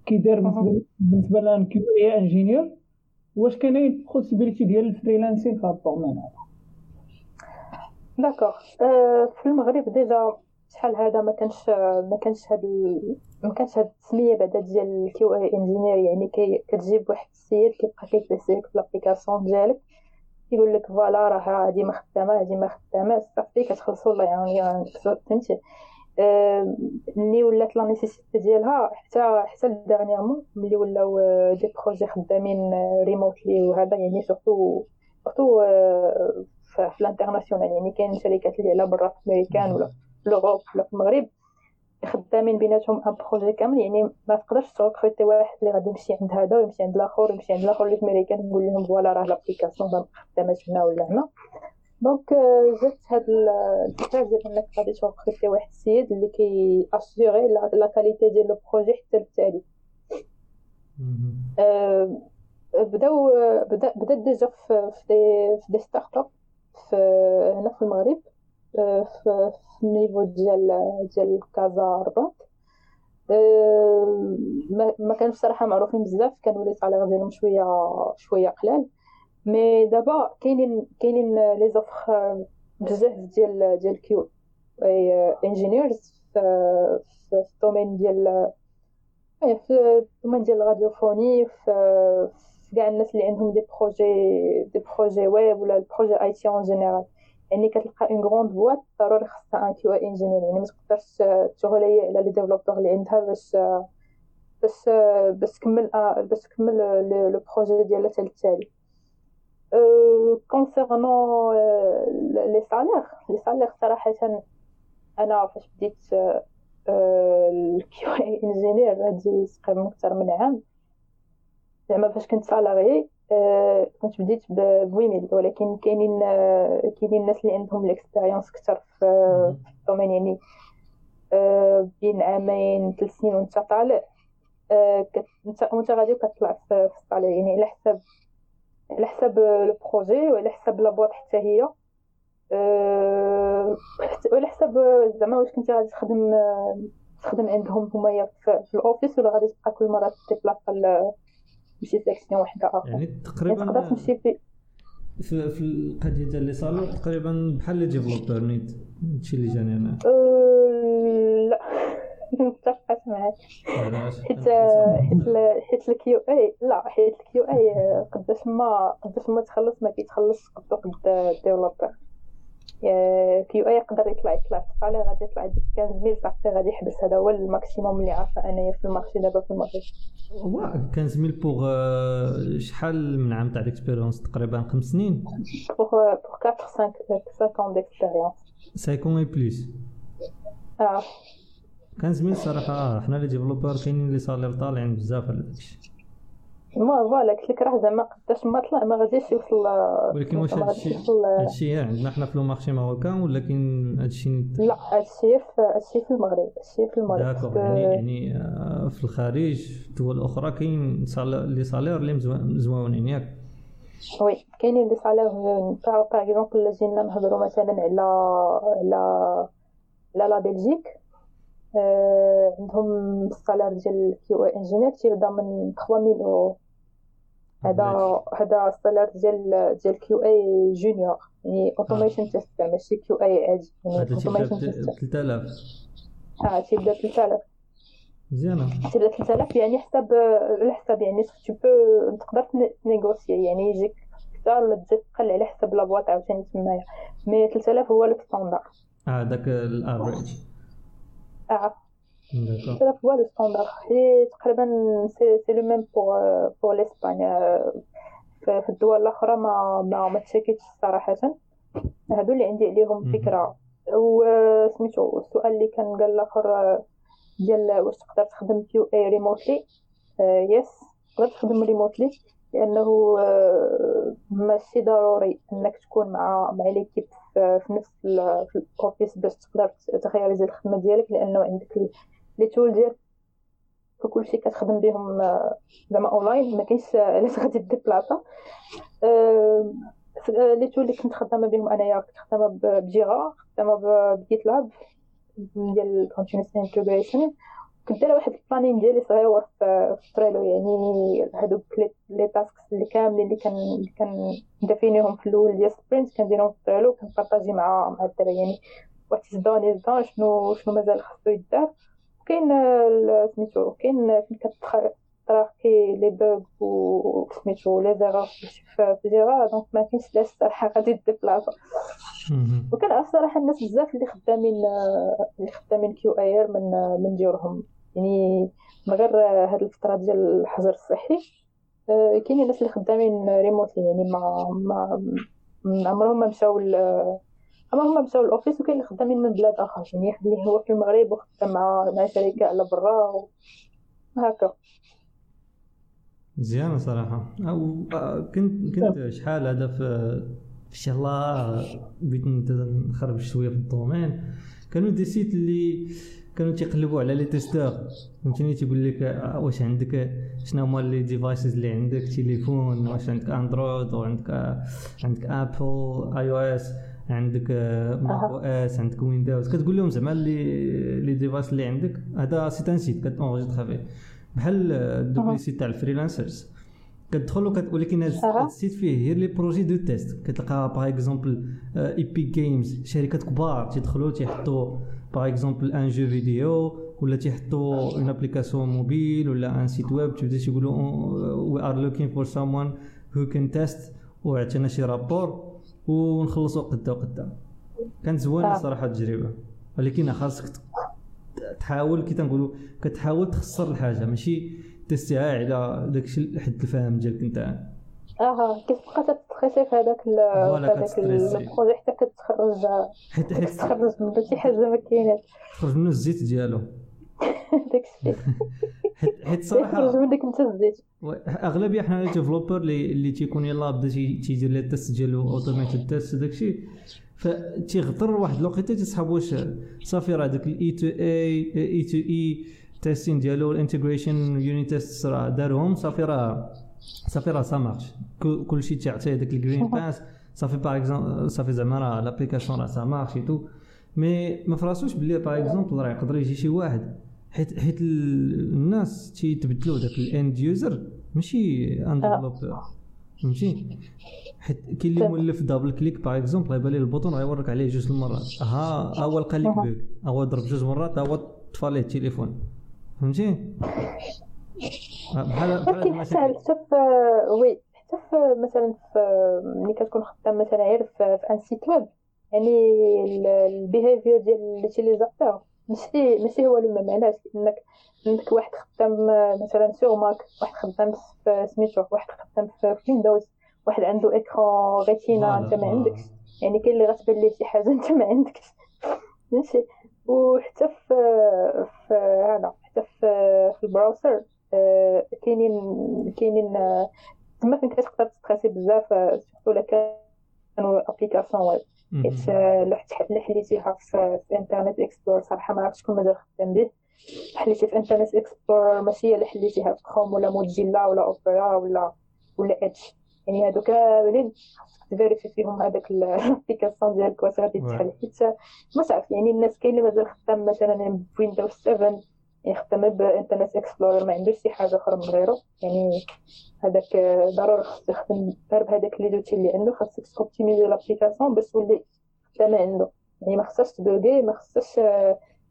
كي داير بالنسبة لنا QA engineer واش كاينين possibilités ديال ال freelancing في هذا ال domaine هذا؟ d'accord في المغرب déjà شحال هذا ما كانش ما كانش هاد ما كانش هاد التسمية بعدا ديال ال QA engineer يعني كي كتجيب واحد السيد كيبقى كي tester ليك في l'application ديالك يقول لك voilà راه هادي ما خدامة هادي ما خدامة صافي كتخلصوا الله يعني فهمتي؟ ملي ولات la nécessité ديالها حتى حتى dernièrement ملي ولاو des projets خدامين remotely وهذا يعني surtout surtout في ال international يعني كاين شركات اللي على برا في امريكان ولا في l'Europe ولا في المغرب خدامين بيناتهم un projet كامل. يعني ما تقدرش ت recruter واحد اللي غادي يمشي عند هذا ويمشي عند الآخر ويمشي عند الآخر. اللي في امريكان نقول لهم voilà راه l'application خدامه هنا ولا هنا. donc جات هاد الفكرة ديال انك غادي ت recruter واحد السيد اللي كي assurer la qualité ديال le projet حتى للتالي بداو بدأ بدأت déjà في des في des start-up في هنا في المغرب. في ال niveau ديال ديال كازا رباط ما كانوش صراحة معروفين بزاف كانوا les salaires ديالهم شوية شوية قلال mais دابا كاينين كاينين les offres بزاف ديال ديال QA engineers في ال domaine ديال في ال domaine ديال ال radiophonie في كاع الناس اللي عندهم des projets des projets web ولا ال projets IT en général يعني كتلقى une grande boîte ضروري خصها un QA engineer يعني ما تقدرش تغلي على les développeurs اللي عندها باش باش باش تكمل باش تكمل le projet ديالها حتى للتالي. concernant les salaires les salaires صراحة أنا فاش بديت ال QA engineer هادي تقريبا أكثر من عام. زعما فاش كنت salarié كنت بديت ب 8000 ولكن كاينين آه، كاينين الناس اللي عندهم ال expérience أكثر في ال domaine يعني آه، بين عامين ثلاث سنين وانت طالع انت غادي وكتطلع في ال salaire يعني على حساب على حساب ال projet وعلى حساب la boîte حتى هي وعلى حساب زعما واش كنتي غادي تخدم تخدم عندهم هما في ال office ولا غادي تبقى كل مرة تي placer ماشي section وحدة أخرى يعني تقريبا تقدر تمشي في في, في القضية ديال les salaires تقريبا بحال les développeurs نيت هادشي اللي جاني أنا. لا. متفقه معاك. حيت حيت ال QA لا حيت ال QA قداش ما قداش ما تخلص ما كيتخلص قد ال développeur QA يقدر يطلع يطلع على غادي يطلع ديك 15000 صافي غادي يحبس. هذا هو ال maximum اللي عارفه انايا في ال marché دابا في المغرب 15000 pour شحال من عام تاع d'expérience تقريبا خمس سنين. pour pour 4 5 5 ans d'expérience. 5 ans et plus. آه كان زميل صراحة حنا les développeurs كاينين les salaires طالعين بزاف على داكشي. mais voilà قلت لك راه زعما قداش ما طلع ما غاديش يوصل ولكن واش هادشي هادشي عندنا حنا في le marché marocain ولا كاين هادشي لا هادشي في هادشي في المغرب هادشي في المغرب d'accord يعني يعني آه، في الخارج في الدول الأخرى كاين les salaires اللي مزوانين ياك. oui كاينين les salaires par exemple الا جينا نهضروا مثلا على على على la Belgique آه عندهم ال salaire ديال QA engineer تيبدا من 3000 اورو هذا هذا ال salaire ديال ديال QA junior يعني automation tester ماشي QA عادي يعني automation tester 3000 آه تيبدا 3000 مزيانة. تيبدا 3000 يعني حساب على حساب يعني tu peux تقدر تنيغوسي يعني يجيك أكثر ولا تزيد تقل على حساب la boîte عاوتاني تمايا mais 3000 هو ال standard آه داك ال average آه. C'est هو le standard هي تقريبا c'est le même pour pour l'Espagne في الدول الأخرى ما ما ما تشاكيتش صراحة. هادو اللي عندي عليهم فكرة. وسميتو السؤال اللي كان قال الآخر ديال واش تقدر تخدم QA remotely yes تقدر تخدم remotely لأنه ماشي ضروري إنك تكون مع مع l'équipe في نفس في ال office باش تقدر ت gérer الخدمة ديالك لأنه عندك les tools ديال كلشي كتخدم بهم آه، زعما اونلاين ما كاينش علاش غادي déplace آه، les tools اللي كنت خدامة بهم أنايا كنت خدامة ب Jira خدامة ب GitLab ديال continuous integration كنت دايره واحد ال planning ديالي صغير في Trello يعني هادوك les tasks اللي كاملين اللي كان اللي كان définir هم في الأول ديال sprint كنديرهم في Trello كن partager مع مع الدراري يعني what is done is done شنو شنو مازال خاصو يدار. كاين سميتو كاين فين كتراكي les bugs و سميتو les erreurs في Jira donc ما كاينش لاش الصراحه غادي déplace وكنعرف صراحة الناس بزاف اللي خدامين اللي خدامين QA من من ديورهم. يعني من غير هاد الفترة ديال الحجر الصحي كاينين الناس اللي خدامين remotely يعني ما ما عمرهم ما مشاو اما هما مشاو لل office وكاين اللي خدامين من بلاد آخر يعني اللي هو في المغرب وخدام مع مع شركة على برا وهكا مزيانه صراحة. أو كنت كنت شحال هذا في ان شاء الله بغيت نجرب شوية في ال domaine. كانوا des sites اللي كانوا تيقلبوا على les testeurs. فهمتيني؟ تيقول لك واش عندك شنو هما les devices اللي عندك؟ تليفون واش عندك Android وعندك عندك Apple iOS عندك macOS عندك Windows كتقول لهم زعما les les devices اللي عندك هذا c'est un site كت enregistrer فيه. بحال الدوبليسيت تاع ال freelancers كتدخل ولكن هذا ال site فيه غير les projets de test كتلقى par exemple Epic Games شركات كبار تيدخلوا تيحطوا par exemple un jeu vidéo ولا تيحطوا une application mobile ولا un site web تبدا تيقولوا we are looking for someone who can test وعطينا شي rapport ونخلصوا قدا وقدا كانت زوينة آه. صراحة التجربة. ولكن خاصك تحاول كي تنقولوا كتحاول تخسر الحاجة. ماشي tester ها على داكشي حد الفهم ديالك انت. أها كتبقى stresser في هذاك هذاك ال projet حتى كتخرج حيت حيت تخرج من شي حاجة ما كايناش. تخرج منه الزيت ديالو. داكشي حيت صراحة منك انت الزيت. أغلبية حنا les développeurs اللي اللي تيكون يلاه بدا تيدير les tests ديالو automatic test داكشي فتيغطر واحد الوقيتة تيسحب واش صافي راه داك ال E2E E2E testing ديالو ال integration unit test راه دارهم صافي راه صافي راه ça marche كلشي تيعطيه داك ال green pass صافي par exemple صافي زعما راه l'application راه ça marche tout mais ما فراسوش بلي par exemple راه يقدر يجي شي واحد حيت حيت الناس تيتبدلوا داك ال end user ماشي un développeur فهمتي؟ حيت كاين اللي مولف double click par exemple غيبان ليه ال bouton غيوريك عليه جوج المرات. ها اول قال لك bug هو ضرب جوج مرات هو طفى ليه التليفون. فهمتي؟ بحال بحال حتى في oui حتى في مثلا في ملي كتكون خدام مثلا غير في, un site web. يعني ال behavior ديال l'utilisateur ماشي ماشي هو اللي معناش انك عندك واحد خدام مثلا sur Mac واحد خدام في سميتو واحد خدام في Windows واحد عنده écran Retina أنت ما عندكش. يعني كاين اللي غتبان ليه شي حاجة أنت ما عندكش. ماشي. وحتى في في هذا حتى في في ال browser آه، كاينين كاينين تما فين كتقدر stresser بزاف surtout الا كانوا application web حيت حليتيها في Internet Explorer صراحة ما عرفتش شكون مازال خدام به حليتي في Internet Explorer ماشي هي اللي حليتيها في كروم ولا Mozilla ولا اوبرا ولا ولا Edge يعني هادو كاملين خاصك ت vérifier فيهم هذاك ال application ديالك واش غادي تحل. حيت ما تعرف يعني الناس كاين اللي مازال خدام مثلا ب Windows 7 خدام ب Internet Explorer ما عندوش شي حاجة أخرى من غيره. يعني هذاك ضروري خاصو يخدم غير بهذاك les outils اللي عنده. خاصك ت optimiser l'application باش تولي خدامه عنده. يعني ما خصهاش ت bugger ما خصهاش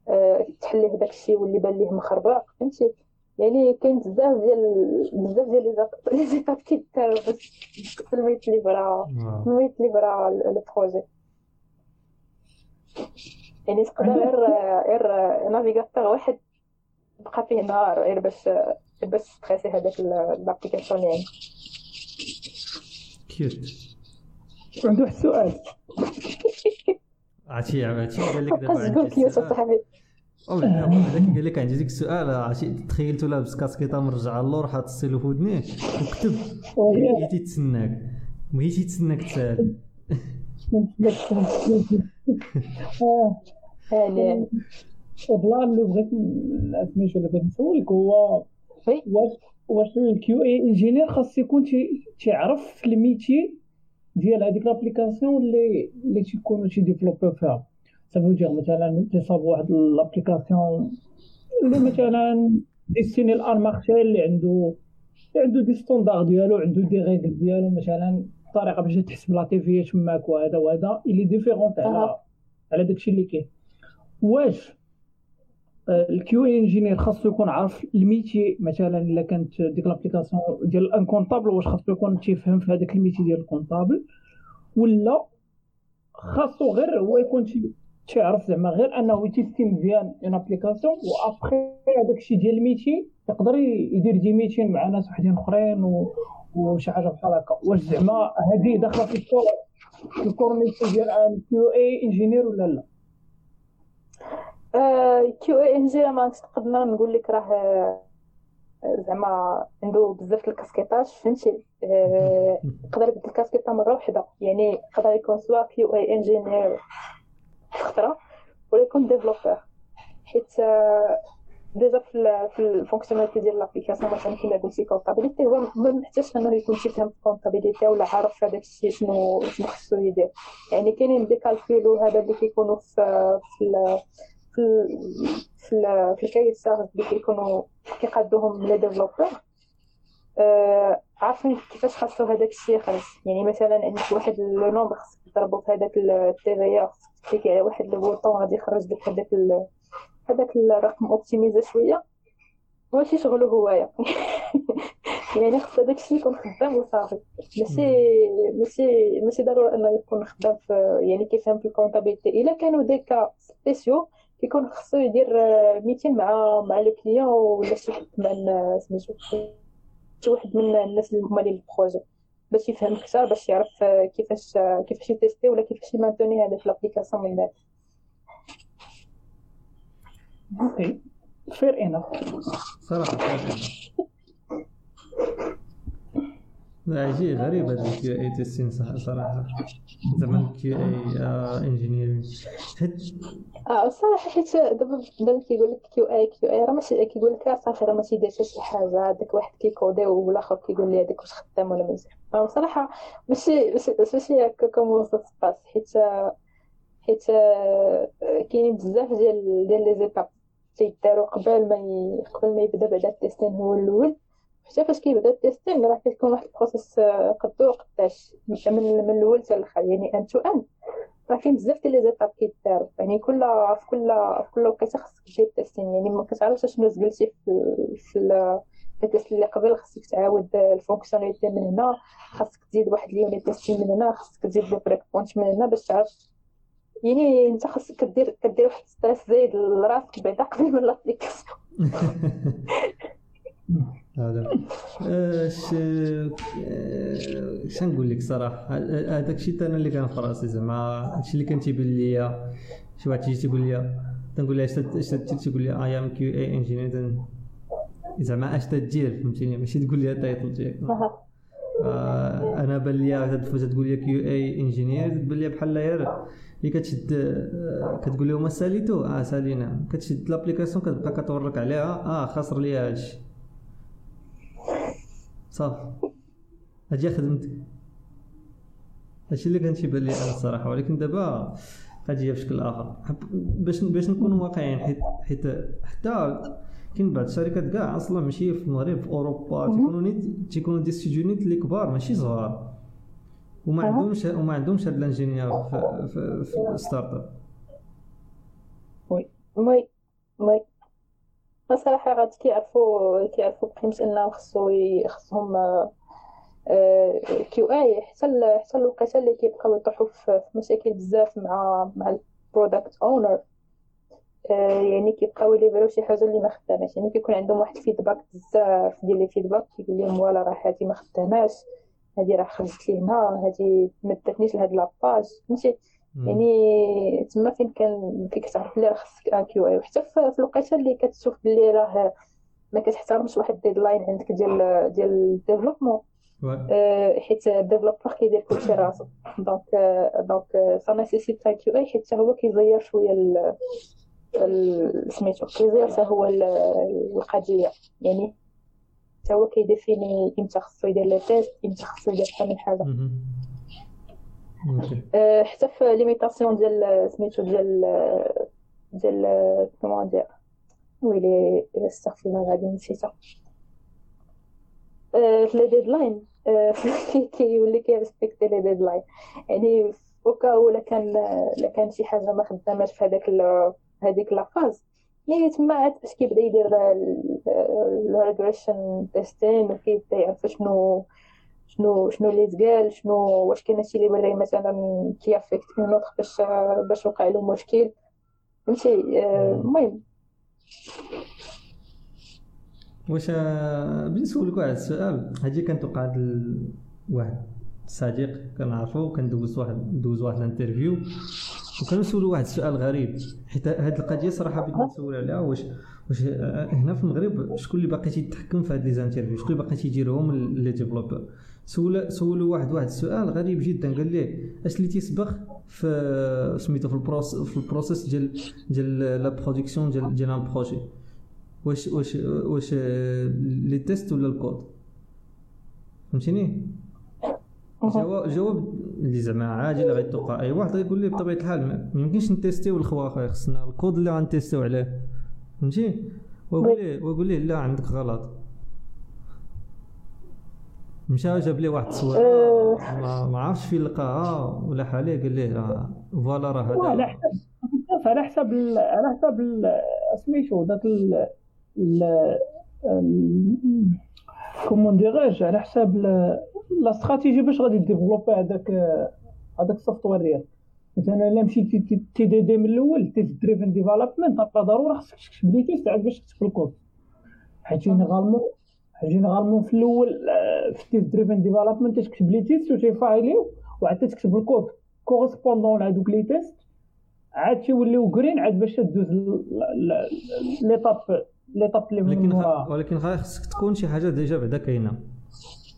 آه، تحليه داك الشيء واللي بان ليه مخربق. فهمتي؟ يعني كاين بزاف ديال بزاف ديال les étapes كيدارو باش الميت livrer الميت livrer ال projet يعني تقدر غير غير navigateur واحد. بقى فيه نهار غير باش باش تخاسي هذاك l'application يعني. QA عنده واحد السؤال عرفتي عرفتي قال لك دابا عندي QA صاحبي. هذاك قال لك عندي ديك السؤال عرفتي تخيلتو لابس كاسكيطه مرجع اللور حاط السيلو في ودنيه وكتب. هي تيتسناك وهي تيتسناك تسال. يعني والله اللي بغيت سميتو اللي بغيت نسولك هو واش واش ال QA engineer خاص يكون تيعرف ال fr: métier ديال هذيك لابليكاسيون اللي اللي تيكونوا تيديفلوبيو فيها. سافو دير مثلا تصاب واحد لابليكاسيون اللي مثلا ديستيني الان مارشي اللي عنده اللي عنده دي ستوندار ديالو عنده دي ريغل ديالو مثلا الطريقة باش تحسب لا تي في تماك وهذا وهذا اللي ديفيرونت على على داكشي اللي كاين. واش ال QA engineer خاصو يكون عارف ال métier مثلا إلا كانت ديك l'application ديال un comptable واش خاصو يكون تيفهم في هذاك ال métier ديال ال comptable ولا خاصو غير هو يكون تيعرف زعما غير أنه ي tester مزيان une application و après هذاك الشيء ديال ال métier يقدر يدير des meetings مع ناس وحدين أخرين. وشي حاجة بحال هكا واش زعما هذه داخلة في ال cœur ال cœur ديال un QA engineer ولا لا QA engineer ما نقدر نقول لك راه آه، زعما عنده بزاف الكاسكيطات فهمتي؟ آه، يقدر يبدل الكاسكيطة مرة واحدة يعني يقدر يكون soit QA engineer خطرة ولا يكون developer حيت déjà في في ال fonctionnalité ديال l'application مثلا كيما قلتي comptabilité هو ما محتاجش إنه يكون شي فهم comptabilité ولا عارف هذاك الشيء شنو شنو خصو يدير. يعني كاينين des calculs هذا اللي كيكونوا في في في في, في الكايسات اللي كيكونوا كيقادوهم les développeurs آه عارفين كيفاش خاصو هذاك الشيء يخرج يعني مثلا عندك واحد le nombre خصك تضربو في هذاك ال TVA خصك ت cliquer على واحد ال bouton غادي يخرج لك هذاك هذاك الرقم optimisé شوية. ماشي شغلو هوايا. يعني خص هذاك الشيء يكون خدام وصافي. ماشي ماشي ماشي ضروري أنه يكون خدام في يعني كيفهم في ال comptabilité. إلا كانوا des cas spéciaux كيكون خصو يدير meeting مع مع le client ولا شي حد من سميتو شي واحد من الناس اللي هما لي ال projet باش يفهم أكثر باش يعرف كيفاش كيفاش ي tester ولا كيفاش ي maintenir هذاك l'application من بعد okay fair enough صراحة عجيب غريب هذا ال QA testing صراحة. زعما ال QA engineering حيت آه صراحة حيت دابا بنادم كيقول لك QA QA راه ماشي كيقول لك صافي راه ماشي داير شي حاجة هذاك واحد كي coder والآخر كيقول لي هذاك واش خدام ولا مزيان صراحة ماشي ماشي هكا comment ça se passe حيت حيت كاينين بزاف ديال ديال les étapes تيدارو قبل ما قبل ما يبدا بعدا ال testing هو الأول حتى فاش كيبدا ال testing راه كتكون واحد ال process قدو قداش. من من الأول حتى الآخر يعني en tout ان راه كاين بزاف ديال les étapes كيدارو يعني كل في كل في كل وقيته خصك دير ال testing يعني ما كتعرفش شنو زقلتي في في ال test اللي قبل. خصك تعاود ال fonctionnalité من هنا. خاصك تزيد واحد ال unit testing من هنا. خاصك تزيد le breakpoint من هنا باش تعرف. يعني أنت خاصك كدير كدير واحد stress زايد لراسك بعدا قبل من l'application هذا. اش اش نقول لك صراحة هذاك الشيء أنا اللي كان في راسي زعما هادشي اللي كان تيبان ليا شي واحد تيجي تيقول لي تنقول له اش تيقول لي I am QA engineer زعما اش تدير فهمتيني؟ ماشي تقول لي ال title ديالك. أنا بان لي تقول لي QA engineer تبان لي بحال غير اللي كتشد كتقول لهم ساليتو آه سالينا كتشد l'application كتبقى كتورك عليها. آه خاسر ليا هادشي. صافي. هادي خدمتك هادشي اللي كان تيبان لي أنا الصراحة ولكن دابا غادي بشكل آخر. باش باش نكونوا واقعيين حيت حيت حتى كاين بعض الشركات كاع أصلا ماشي في المغرب في أوروبا تيكونوا نيت تيكونوا des studios اللي كبار ماشي صغار. وما عندهمش وما عندهمش هاد ال ingénieur في, في, في ال startup. oui oui oui. الصراحه غادي كيعرفوا كيعرفوا بقيمة انهم خصو خصهم QA حتى حتى الوقيته اللي كيبقاو يطيحوا في مشاكل بزاف مع مع ال product owner يعني كيبقاو ي livrer و شي حاجة اللي ما خداماش. يعني كيكون عندهم واحد ال feedback بزاف ديال les feedbacks كيقول لهم voilà راه هادي ما خداماش هادي راه خرجت لي هنا هادي ما لهاد la page فهمتي يعني تما فين كان فين كتعرف بلي راه خصك un QA وحتى في الوقيته اللي كتشوف بلي راه ما كتحترمش واحد deadline عندك ديال ديال ال développement آه، حيت ال developer كيدير كلشي راسو. donc donc ça nécessite un QA حيت هو كيزير شوية سميتو كيزير حتى هو القضية. يعني حتى هو كي définir إمتى خصو يدير les tests إمتى خصو يدير شحال من حاجة. حتى في limitation ديال سميتو ديال ديال comment dire ويلي استغفر الله غادي نسيتها في les deadlines كيولي كي respecter les deadlines يعني وكا ولا كان لا كان شي حاجة ما خداماش في هذاك هذيك la phase يعني تما عاد باش كيبدا يدير ال regression testing وكيبدا يعرف شنو شنو شنو اللي تقال شنو واش كاين شي اللي مثلا كي affecte من une autre page باش وقع له مشكل. فهمتي؟ المهم. واش بالنسبة لك واحد السؤال. هادي كانت توقع واحد صديق كنعرفو كندوز واحد ندوز واحد ال interview. وكنسولو واحد السؤال غريب. حيت هاد القضية صراحة بغيت نسول عليها. واش واش هنا في المغرب شكون اللي باقي تيتحكم في هاد les interviews شكون اللي باقي تيديرهم les développeurs سول سولو واحد واحد السؤال غريب جدا قال ليه اش اللي تيسبق في سميتو في ال process في ال process ديال ديال la production ديال ديال un projet واش واش واش les tests ولا الكود؟ فهمتيني؟ جواب جواب اللي زعما عادي اللي غيتوقع أي واحد غيقول لي بطبيعة الحال ما يمكنش نتيستيو الخوا اخويا خصنا الكود اللي غنتيستيو عليه. فهمتي؟ واقول ليه واقول ليه لا عندك غلط. مشى جاب لي واحد التصويره أه ما عرفتش فين لقاها. ولا حاليه قال ليه voilà راه هذا. على حسب على حسب على حسب سميتو ذاك comment dirais-je على حساب la stratégie باش غادي développer هذاك هذاك ال software ديالك. مثلا الا مشيتي TDD من الأول test driven development ضروري خصك تكتب les tests عاد باش تكتب الكود. حيت généralement généralement في الأول في test driven development تكتب les tests و تي fail يو وعاد تكتب ال code. correspondant لهذوك les tests عاد تيوليو green عاد باش تدوز l'étape l'étape اللي ولكن ولكن خاصك تكون شي حاجة déjà بعدا كاينة.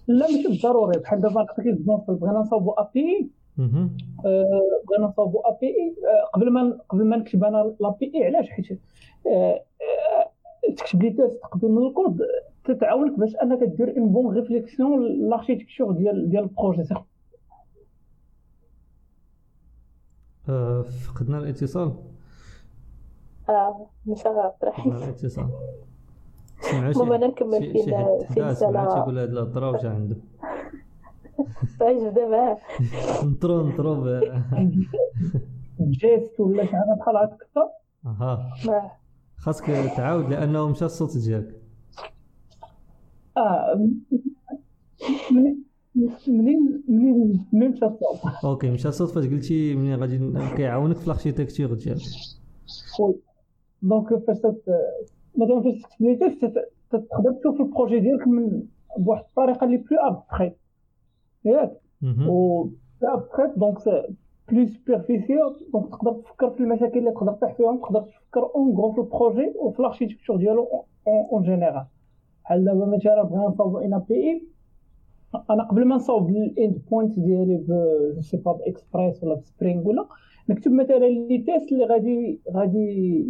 لا ماشي بالضروري. بحال دابا نعطيك بغينا نصاوبو API بغينا نصاوبو API قبل ما قبل ما نكتب أنا l'API علاش؟ حيت آه، آه، تكتب les tests قبل من الكود. تتعاونك باش انك دير une bonne réflexion l'architecture ديال ديال ال projet آه، فقدنا الاتصال. آه مش عارف فقدنا الاتصال. ماما نكمل في في سمعت يقول هاد الهضرة وجا عنده. عايش دابا. نطرو نطرو جيست ولا شي حاجة بحال هكا؟ أها. خاصك تعاود لأنه مشى الصوت ديالك. آه. منين منين منين مشى الصوت okay مشى الصوت فاش قلتي منين غادي كيعاونك في ال architecture ديالك. oui. donc فاش مثلا فاش تكتب تقدر تشوف ال projet ديالك من بواحد الطريقة اللي plus abstrait ياك؟ و abstrait donc plus superficiel donc تقدر تفكر في المشاكل اللي تقدر تطيح فيهم تقدر تفكر en grand في ال projet وفي ال architecture ديالو en général بحال دابا مثلا بغينا نصاوبو une API؟ أنا قبل ما نصاوب ال endpoint ديالي ب sais pas ب Express ولا ب Spring ولا نكتب مثلا les tests اللي غادي غادي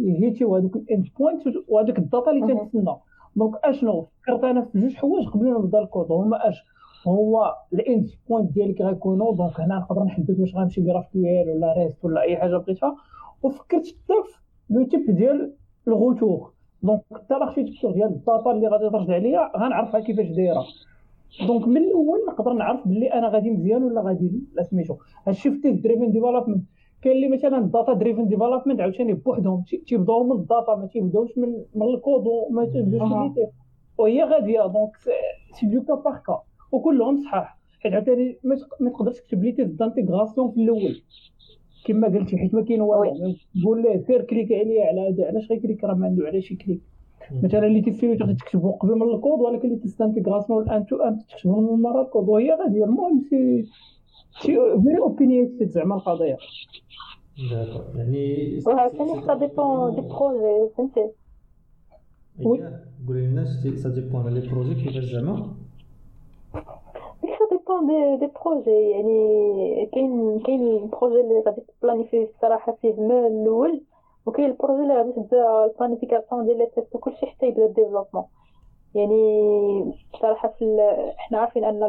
ي hit يو هذوك ال endpoint وهذوك ال data اللي تنتسنى. donc أشنو؟ فكرت أنا في جوج حوايج قبل ما نبدأ الكود. هما أش؟ هو ال endpoint ديالي كي غيكونوا donc هنا نقدر نحدد واش غنمشي GraphQL ولا REST ولا أي حاجة بغيتها. وفكرت حتى في le type ديال ال retour donc حتى ال architecture ديال ال data اللي غادي ترجع ليا غنعرفها كيفاش دايرة. donc من الأول نقدر نعرف بلي أنا غادي مزيان ولا غادي لا سميتو. هادشي في test driven development كاين اللي مثلا ال data driven development عاوتاني بوحدهم. تيبداو من ال data ما تيبداوش من من الكود وما تيبداوش من وهي غادية. donc c'est du cas par cas وكلهم صحاح. حيت عاوتاني ما تقدرش تكتب les tests d'intégration في الأول. كما قلتي حيت ما كاين والو تقول ليه سير click عليه على هذا علاش غي click راه ما عنده علاش ي click. مثلا les tests تقدر تكتبو قبل من الكود ولكن les tests intégration ال end to end تكتبو من مرة الكود وهي غادية. المهم c'est c'est very opinionated زعما القضية. يعني ثاني ça dépend des projets فهمتي؟ oui. قولي للناس ça dépend les projets كيفاش زعما. dépend des des projets يعني كاين كاين projet اللي غادي ت planifier الصراحة فيه من الأول وكاين ال projet اللي غادي تبدا ال planification ديال les tests وكلشي حتى يبدا ال développement يعني بصراحه في إحنا عارفين أن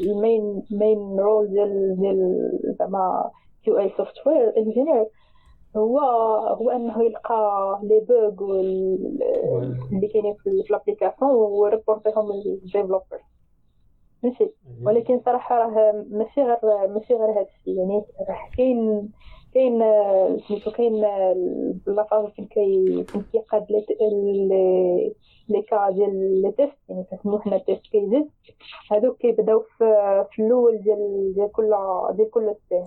ال main main role ديال ديال زعما QA software engineer هو هو أنه يلقى les bugs اللي كاينين في ال application ويريبورتيهم لل développeur ماشي ولكن صراحة راه ماشي غير ماشي غير هذا الشيء. يعني راه كاين كاين سميتو كاين la phase فين كي فين كيقاد لي لي كا ديال les tests. يعني كنسميو حنا test cases هادوك كيبداو في الأول ديال ديال كل ديال كل stage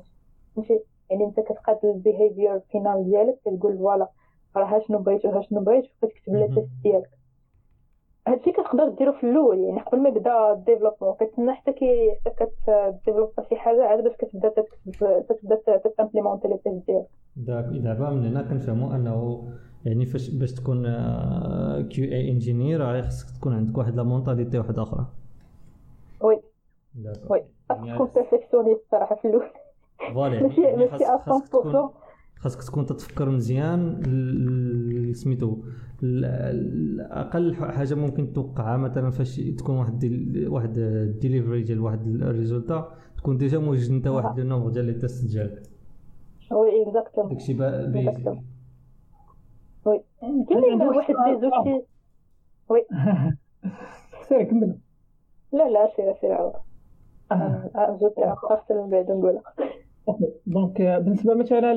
فهمتي؟ يعني انت كتقاد ال behavior final ديالك كتقول voilà راه شنو بغيت وها شنو بغيت وكتكتب les tests ديالك. هادشي كتقدر ديرو في الأول يعني قبل ما يبدا ال développement. كتسنى حتى كي حتى كت develop شي حاجة عاد باش كتبدا تكتب تبدا ت implémenter les tests ديالك. دابا من هنا كنفهموا أنه يعني فاش باش تكون QA engineer خصك تكون عندك واحد la mentalité واحدة أخرى. oui. oui. خاصك تكون perfectionniste صراحة في الأول voilà ماشي ماشي 100% خاصك تكون تتفكر مزيان سميتو أقل حاجة ممكن توقعها مثلا فاش تكون واحد دي واحد الديليفري ديال واحد ال résultat تكون déjà موجد انت واحد ال nombre ديال les tests ديالك. oui exactement داكشي بيزي وي. كاين واحد des outils oui. سير كمل. لا لا سير سير نزيد نقصر من بعد نقولها. donc بالنسبة مثلا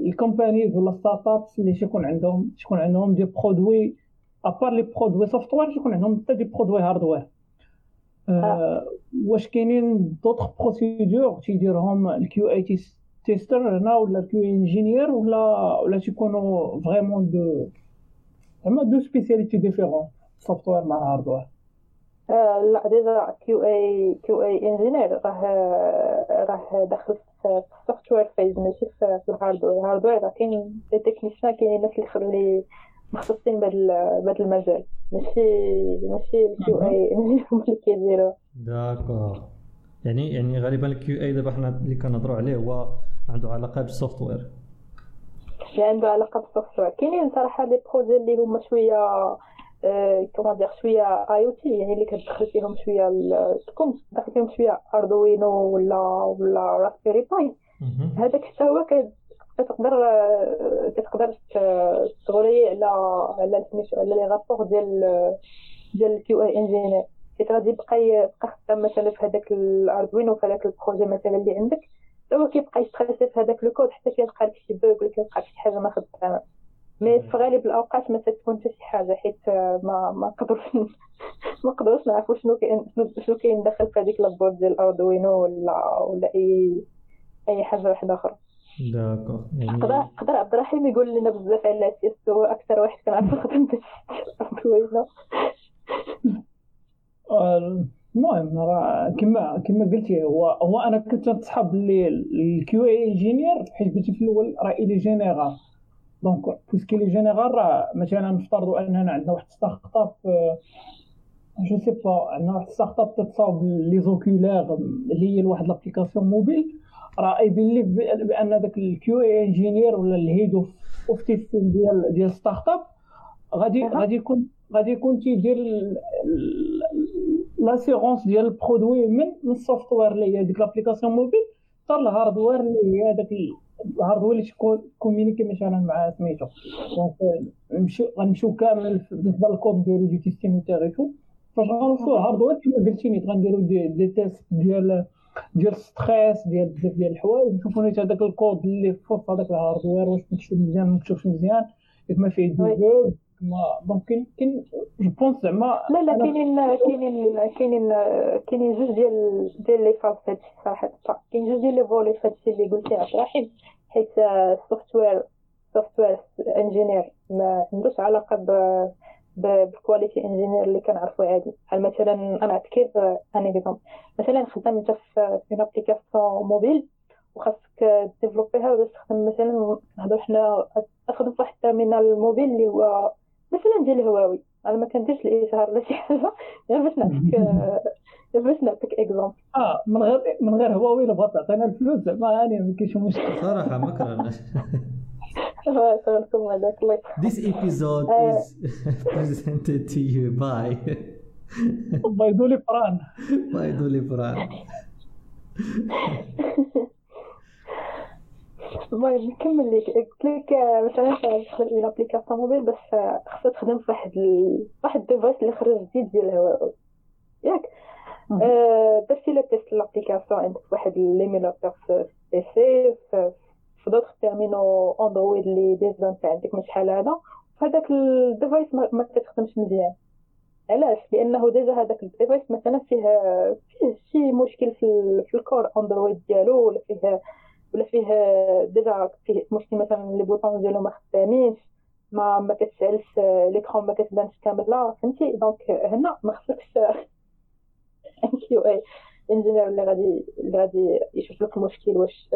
لل companies ولا startups اللي تيكون عندهم تكون عندهم des produits à part les produits software تيكون عندهم حتى des produits hardware آه. واش كاينين d'autres procédures تيديرهم ال QA tester هنا ولا ال QA engineer ولا ولا تيكونوا vraiment deux زعما deux spécialités différentes software مع الهاردوير آه لا déjà QA QA engineer راه راه داخل في ال software فيز ماشي في ال hardware ال hardware راه كاين les techniciens كاينين الناس اللي مختصين بهذا المجال. ماشي ماشي ال QA engineer اللي كيديروا. d'accord. يعني يعني غالبا ال QA دابا حنا اللي كنهضروا عليه هو عنده علاقة بال software اللي عنده علاقة بال software كاينين صراحة les projets اللي هما شوية comment dire شوية IoT يعني اللي كتدخل فيهم شوية تكون تدخل فيهم شوية Arduino ولا ولا Raspberry Pi. هذاك حتى هو كتقدر كتقدر تغولي على على سميتو على les rapports ديال ديال ال QA engineer. حيت غادي يبقى يبقى خدام مثلا في هذاك ال Arduino في هذاك ال projet مثلا اللي عندك هو كيبقى يستريسي في هذاك الكود حتى كيلقى لك شي bug ولا كيلقى لك شي حاجة ما خدامة. mais في غالب الاوقات ما تكون حتى شي حاجة حيت ما ما نقدروش ما نقدروش نعرفوا شنو كاين شنو كاين داخل في هذيك la board ديال Arduino ولا ولا اي أي حاجة واحدة أخرى. d'accord. يعني قدر عبد الرحيم يقول لنا بزاف على سيس هو أكثر واحد كنعرف خدم Arduino. المهم راه كما كما قلتي هو هو أنا كنت نصحاب باللي ال QA engineer حيت قلتي في الأول راه il est général دونك بويسكي لي جينيرال راه مثلا نفترضوا أننا عندنا واحد ستارت اب جو سي با عندنا واحد ستارت اب تتصاوب لي زوكولير اللي هي لواحد لابليكاسيون موبيل راه اي بيليف بأن داك الكيو اي انجينير ولا الهيد اوف تيستين ديال ديال ستارت اب غادي غادي يكون غادي يكون تيدير لاسيغونس ديال البرودوي من من السوفتوير اللي هي ديك لابليكاسيون موبيل حتى ال hardware اللي هي داك تكون communiquer مثلا مع سميتو. donc نمشيو غنمشيو كامل بالنسبة للكود نديرو des testing intégration فاش غنوصلو ال hardware كما قلتي نيت غنديرو des, des tests ديال ديال stress ديال بزاف ديال الحوايج. نشوفو نيت هذاك الكود اللي في هذاك ال hardware واش مكتوب مزيان ما مكتوبش مزيان. ياك ما فيه دي donc كاين كاين je pense زعما لا لا كاينين كاينين كاينين كاينين جوج ديال ديال les phases في هادشي صراحة. كاين جوج ديال les volets في هادشي اللي قلتي عبد الرحيم حيت ال software software engineer ما عندوش علاقة ب بال quality engineer اللي كنعرفو عادي. بحال مثلا أنا نعطيك un exemple مثلا خدام أنت في une application mobile وخاصك développer ها باش تخدم مثلا نهضروا حنا تخدم في واحد ال terminal mobile اللي هو مثلا ديال الهواوي. أنا ما كنديرش الاشهار ولا شي حاجة. غير باش نعطيك غير باش نعطيك exemple آه من غير من غير هواوي الا بغات تعطينا الفلوس زعما يعني ما كاينش مشكل. صراحة ما كرهناش This episode is presented to you by by دولي فران. by دولي فران. المهم نكمل لك قلت لك مثلا تدخل une application mobile باش خاصها تخدم في واحد ال... واحد ال device اللي خرج جديد ديال الهواوي ياك. درتي le test l'application عندك واحد l'émulateur في PC في d'autres terminaux Android اللي déjà عندك من شحال هذا. هذاك ال device ما, ما كتخدمش مزيان. علاش؟ لأنه déjà هذاك ال device مثلا فيه فيه شي مشكل في, في ال core Android ديالو ولا فيه ولا فيه déjà فيه مشكل مثلا les boutons ديالو ما خدامينش ما ما كتشعلش l'écran ما كتبانش كامله فهمتي؟ donc هنا ما خصكش un QA engineer اللي غادي اللي غادي يشوف لك المشكل واش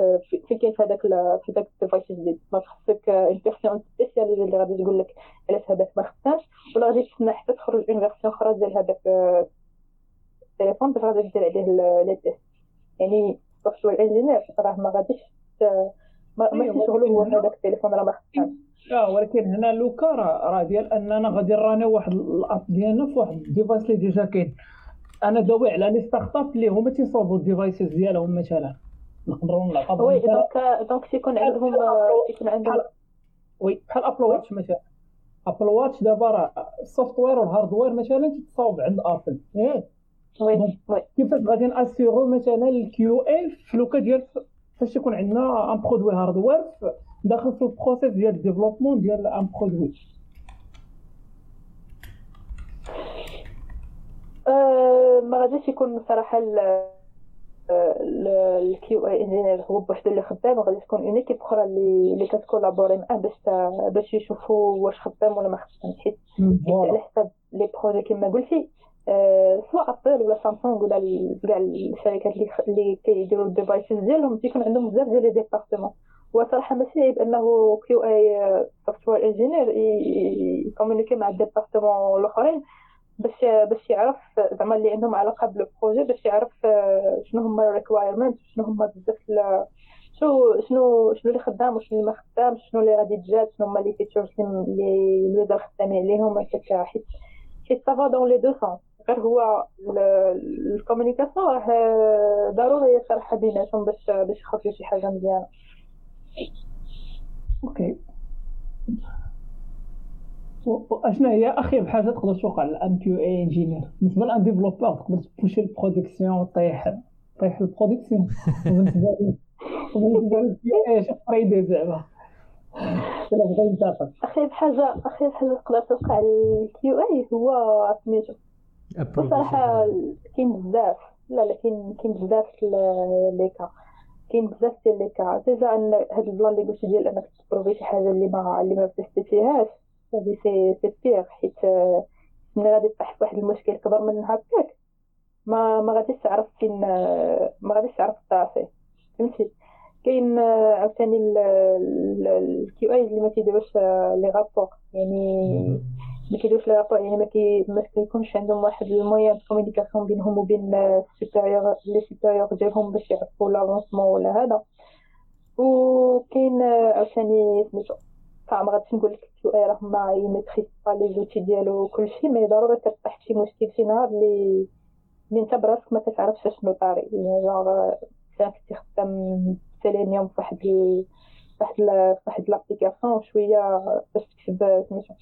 فين كاين في هذاك في هذاك ال device الجديد. ما خصك une version spécialisée اللي غادي تقول لك علاش هذاك ما خدامش ولا غادي تستنى حتى تخرج une version أخرى ديال هذاك التليفون باش غادي دير عليه les tests يعني software engineer راه ما غاديش ما ماشي شغلو هو هذاك التليفون راه ما خدامش آه ولكن هنا le cas راه راه ديال أننا غادي نرانيو واحد ال app ديالنا في واحد ال device اللي déjà كاين. أنا داوي على les startups اللي هما تيصاوبوا ال devices ديالهم مثلا. نقدروا نعطيو oui donc donc تيكون عندهم تيكون عندهم oui بحال Apple Watch مثلا. Apple Watch دابا راه ال software وال hardware مثلا تتصاوب عند ابل ياك oui. oui. كيفاش غادي ناسيغو مثلا ال QA في le cas ديال فاش يكون عندنا un produit hardware داخل في ال process ديال ال développement ديال un produit ما غاديش يكون صراحة ال QA engineer هو بوحدو اللي خدام وغادي تكون une équipe أخرى اللي اللي كت collaborer معاه باش باش يشوفوا واش خدام ولا ما خدامش. حيت على حساب les projets كما قلتي. سواء ابل ولا سامسونج ولا كاع الشركات اللي كيديروا ال devices ديالهم تيكون عندهم بزاف ديال départements وصراحه ماشي عيب انه QA software engineer ي communiquer مع ال départements الاخرين باش باش يعرف زعما اللي عندهم علاقة بال projet باش يعرف شنو هما ال requirements شنو هما بزاف شنو شنو شنو اللي خدام وشنو اللي ما خدامش شنو اللي غادي تجاد شنو هما les features اللي ال user خدامين عليهم هكاك حيت حيت ça va dans les deux sens غير هو ال communication راه ضروريه صراحة بيناتهم باش باش يخرجوا شي حاجة مزيانة. okay. اشنا هي اخيب حاجة تقدر توقع ل un QA engineer بالنسبة ل un développeur تقدر ت pusher ال production وطيح طيح البرودكسيون لي إيش فريدي زعما. اخيب حاجة اخيب حاجة تقدر توقع الكيو اي هو سميتو بصراحة كاين بزاف. لا لا كاين كاين بزاف لي كا. كاين بزاف ديال لي كا. ديجا ان هاد البلان اللي قلتي ديال انك تبروفي شي حاجة اللي ما اللي ما تيستيفيهاش هذه سي سي بيغ حيت ملي غادي تطيح في واحد المشكل كبر من هكاك ما ما غاديش تعرف فين ما غاديش تعرف تعرفي فهمتي؟ كاين عاوتاني ال QA اللي ما تيديروش les rapports يعني ما كيديروش les rapports يعني ما كي ما كيكونش عندهم واحد ال moyen communication بينهم وبين ال supérieur les supérieurs ديالهم باش يعرفوا l'avancement ولا هذا. وكاين عاوتاني سميتو ما غاديش نقول لك QA راه ما ي maîtrise pas les outils ديالو كلشي mais ضروري كطيح شي مشكل شي نهار اللي اللي انت براسك ما كتعرفش شنو طاري. يعني جونغ كنتي خدام سيلينيوم فواحد ال... فواحد l'application شوية باش تكتب سميتو.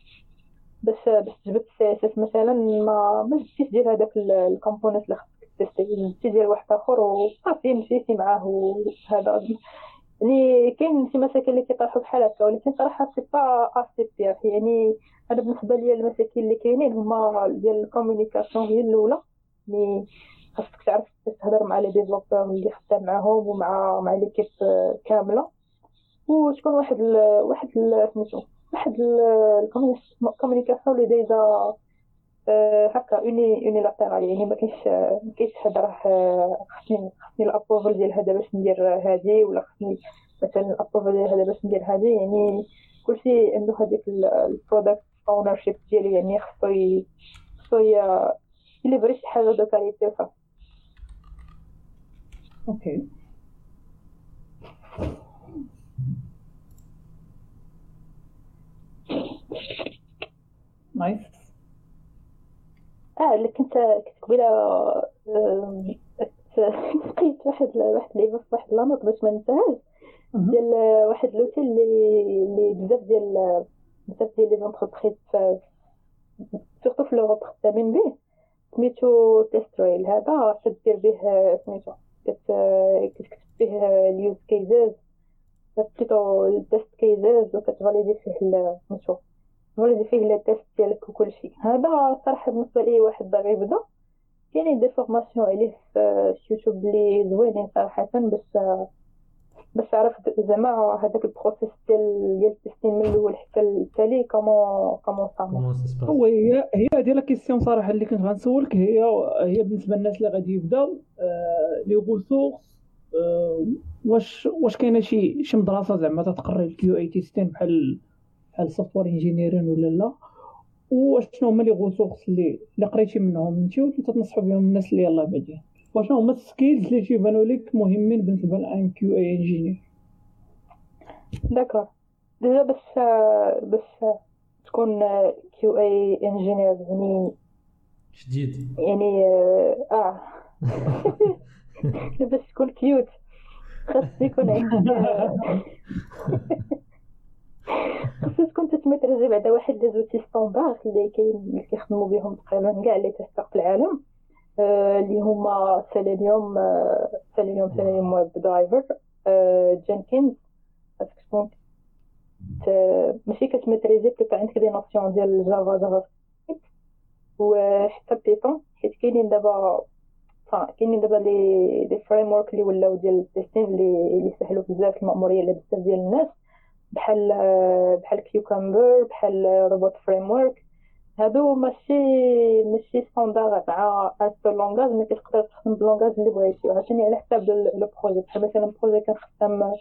باش باش تجبد CSS مثلا ما ما جبتيش ديال هذاك ال component اللي خصك tester. جبتي ديال واحد آخر وصافي مشيتي معاه وهذا. يعني كاين شي مشاكل اللي كيطرحوا بحال هكا ولكن صراحة c'est pas assez يعني أنا بالنسبة لي المشاكل اللي كاينين هما ديال ال communication هي الأولى. يعني خاصك تعرف تهضر مع les développeurs اللي خدام معاهم ومع مع l'équipe كاملة. وتكون واحد ال واحد سميتو واحد ال communication اللي déjà هكا uni unilatérale يعني ما كاينش ما كاينش راه خصني خصني ال approval ديال هذا باش ندير هادي ولا خصني مثلا ال approval ديال هذا باش ندير هادي يعني كلشي عنده هذيك ال product ownership ديالو يعني خصو خصو ي livrer شي حاجة de qualité وصافي okay. nice آه اللي كنت كنت قبيلة لقيت واحد واحد اللعيبه في واحد la note باش ما ننساهاش. ديال واحد l'outil اللي اللي بزاف ديال بزاف ديال les entreprises surtout في l'Europe خدامين به. سميتو TestRail هذا تدير به سميتو كتكتب به ال use cases plutôt ال test cases وكت valider فيه سميتو ت valider فيه les tests ديالك وكلشي هذا صراحة بالنسبة لي واحد باغي يبدا كاينين des formations عليه في يوتيوب اللي زوينين صراحة باش باش عرف زعما هذاك ال process ديال ديال التسليم من الأول حتى التالي comment comment ça هو هي هي هذه la question صراحة اللي كنت غنسولك. هي هي بالنسبة للناس اللي غادي يبداو les ressources واش واش كاينة شي شي مدرسة زعما تتقري ال QA testing بحال بحال software engineering ولا لا؟ وشنو هما les ressources اللي اللي قريتي منهم انت واللي تتنصحوا بهم الناس اللي يلاه بادين وشنو هما ال skills اللي تيبانوا لك مهمين بالنسبة ل un QA engineer d'accord. déjà باش باش تكون QA engineer يعني جديد. يعني آه. باش تكون QA خاص يكون خاص تكون تت maîtriser بعدا واحد les outils standards اللي كاين اللي كيخدموا بهم تقريبا كاع les testeurs في العالم اللي هما Selenium Selenium Selenium WebDriver Jenkins parce que تكون ماشي كت maîtriser beaucoup عندك des notions ديال Java JavaScript وحتى Python حيت كاينين دابا كاينين دابا les frameworks اللي ولاو ديال ال testing اللي اللي سهلوا بزاف المأمورية لبزاف ديال الناس. بحال بحال Cucumber بحال Robot Framework هادو ماشي ماشي standard مع un seul langage mais كتقدر تخدم ب langage اللي بغيتي. عشان على حساب le projet بحال مثلا projet كنخدم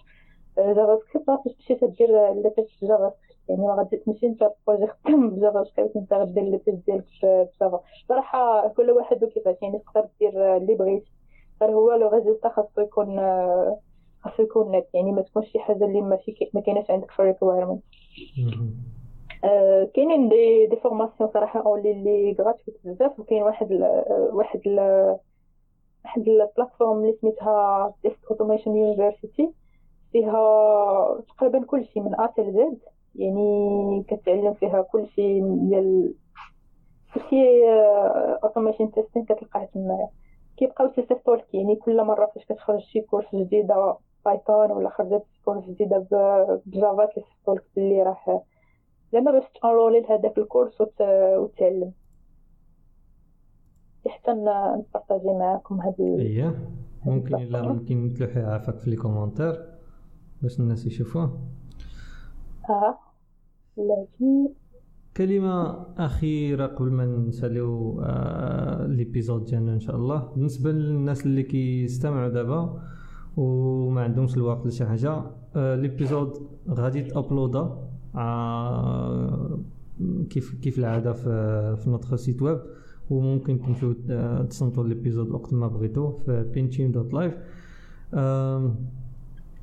JavaScript غادي تمشي تدير لي test JavaScript يعني ما غادي تمشي انت projet خدام ب JavaScript انت غدير les tests ديالك ب Java صراحة كل واحد وكيفاش. يعني تقدر دير اللي بغيتي. غير هو le résultat خاصو يكون خاصو يكون نت يعني ما تكونش شي حاجة اللي ماشي ما كايناش عندك في ال requirement. كاينين des des formations صراحة en ligne اللي gratuites بزاف وكاين واحد ال واحد ال واحد ال plateforme اللي سميتها Test Automation University فيها تقريبا كل شيء من A حتى Z يعني كتعلم فيها كل شيء ديال كلشي automation testing كتلقاه تما. كيبقاو تيستيستو لك يعني كل مرة فاش كتخرج شي course جديدة Python ولا خرجت course جديدة ب Java كيستيستو لك بلي راه زعما باش ت enroll ي لهداك الكورس وتعلم. حتى ن partager معاكم هاد اييه ممكن إلا ممكن تلوحيها عافاك في les commentaires باش الناس يشوفوه. آه. لكن كلمة أخيرة قبل ما نساليو آه l'épisode ديالنا إن شاء الله. بالنسبة للناس اللي كيستمعوا دابا وما عندهمش الوقت لشي حاجة. آه l'épisode غادي ت upload ا آه كيف كيف العادة في في notre site web. وممكن تمشيو تصنتوا l'épisode وقت ما بغيتو في بينتيم dot live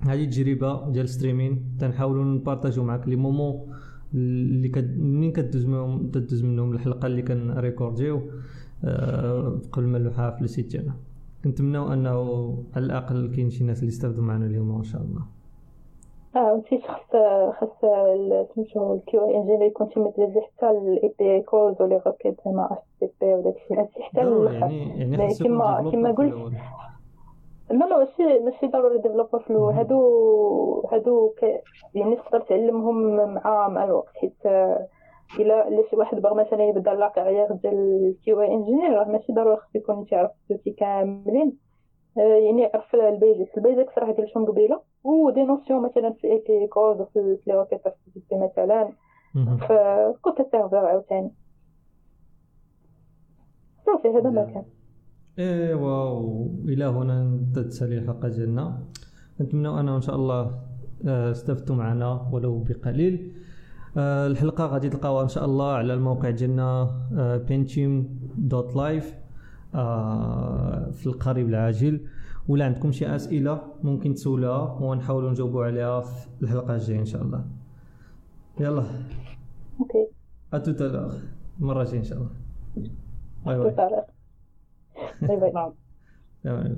هذه تجربة ديال streaming. تنحاولوا ن partager و معاك les moments اللي كد... منين كدوز منهم تدوز منهم الحلقة اللي كن record يو قبل ما نلوحها في ال site ديالنا كنتمناو انه على الاقل كاين شي ناس اللي استافدوا معنا اليوم ان شاء الله. آه نسيت خاص خاص سميتو ال QA engineer يكون تي maîtriser حتى ال API calls و les requêtes زعما HTTP وداك الشيء حتى يعني يعني كيما كيما قلت لا لا ماشي ماشي ضروري developer في الأول. هادو هادو. يعني تقدر تعلمهم مع مع الوقت. حيت إلا شي واحد بغى مثلا يبدا la carrière ديال ال QA engineer راه ماشي ضروري خصو يكون تيعرف السوتي كاملين. يعني يعرف ال basics ال basics راه ديالهم قبيلة. و des notions مثلا في API calls وفي les requêtes مثلا. في code server عاوتاني. صافي هذا ما كان. ايوا والى هنا تتسالي الحلقة ديالنا. نتمنى انه إن شاء الله استفدتوا معنا ولو بقليل. الحلقة غادي تلقاوها إن شاء الله على الموقع ديالنا بنتيم dot live في القريب العاجل. ولا عندكم شي أسئلة ممكن تسولوها ونحاولوا نجاوبوا عليها في الحلقة الجاية إن شاء الله. يلا. Okay. à toute المره الجايه إن شاء الله. Bye bye. Bye باي.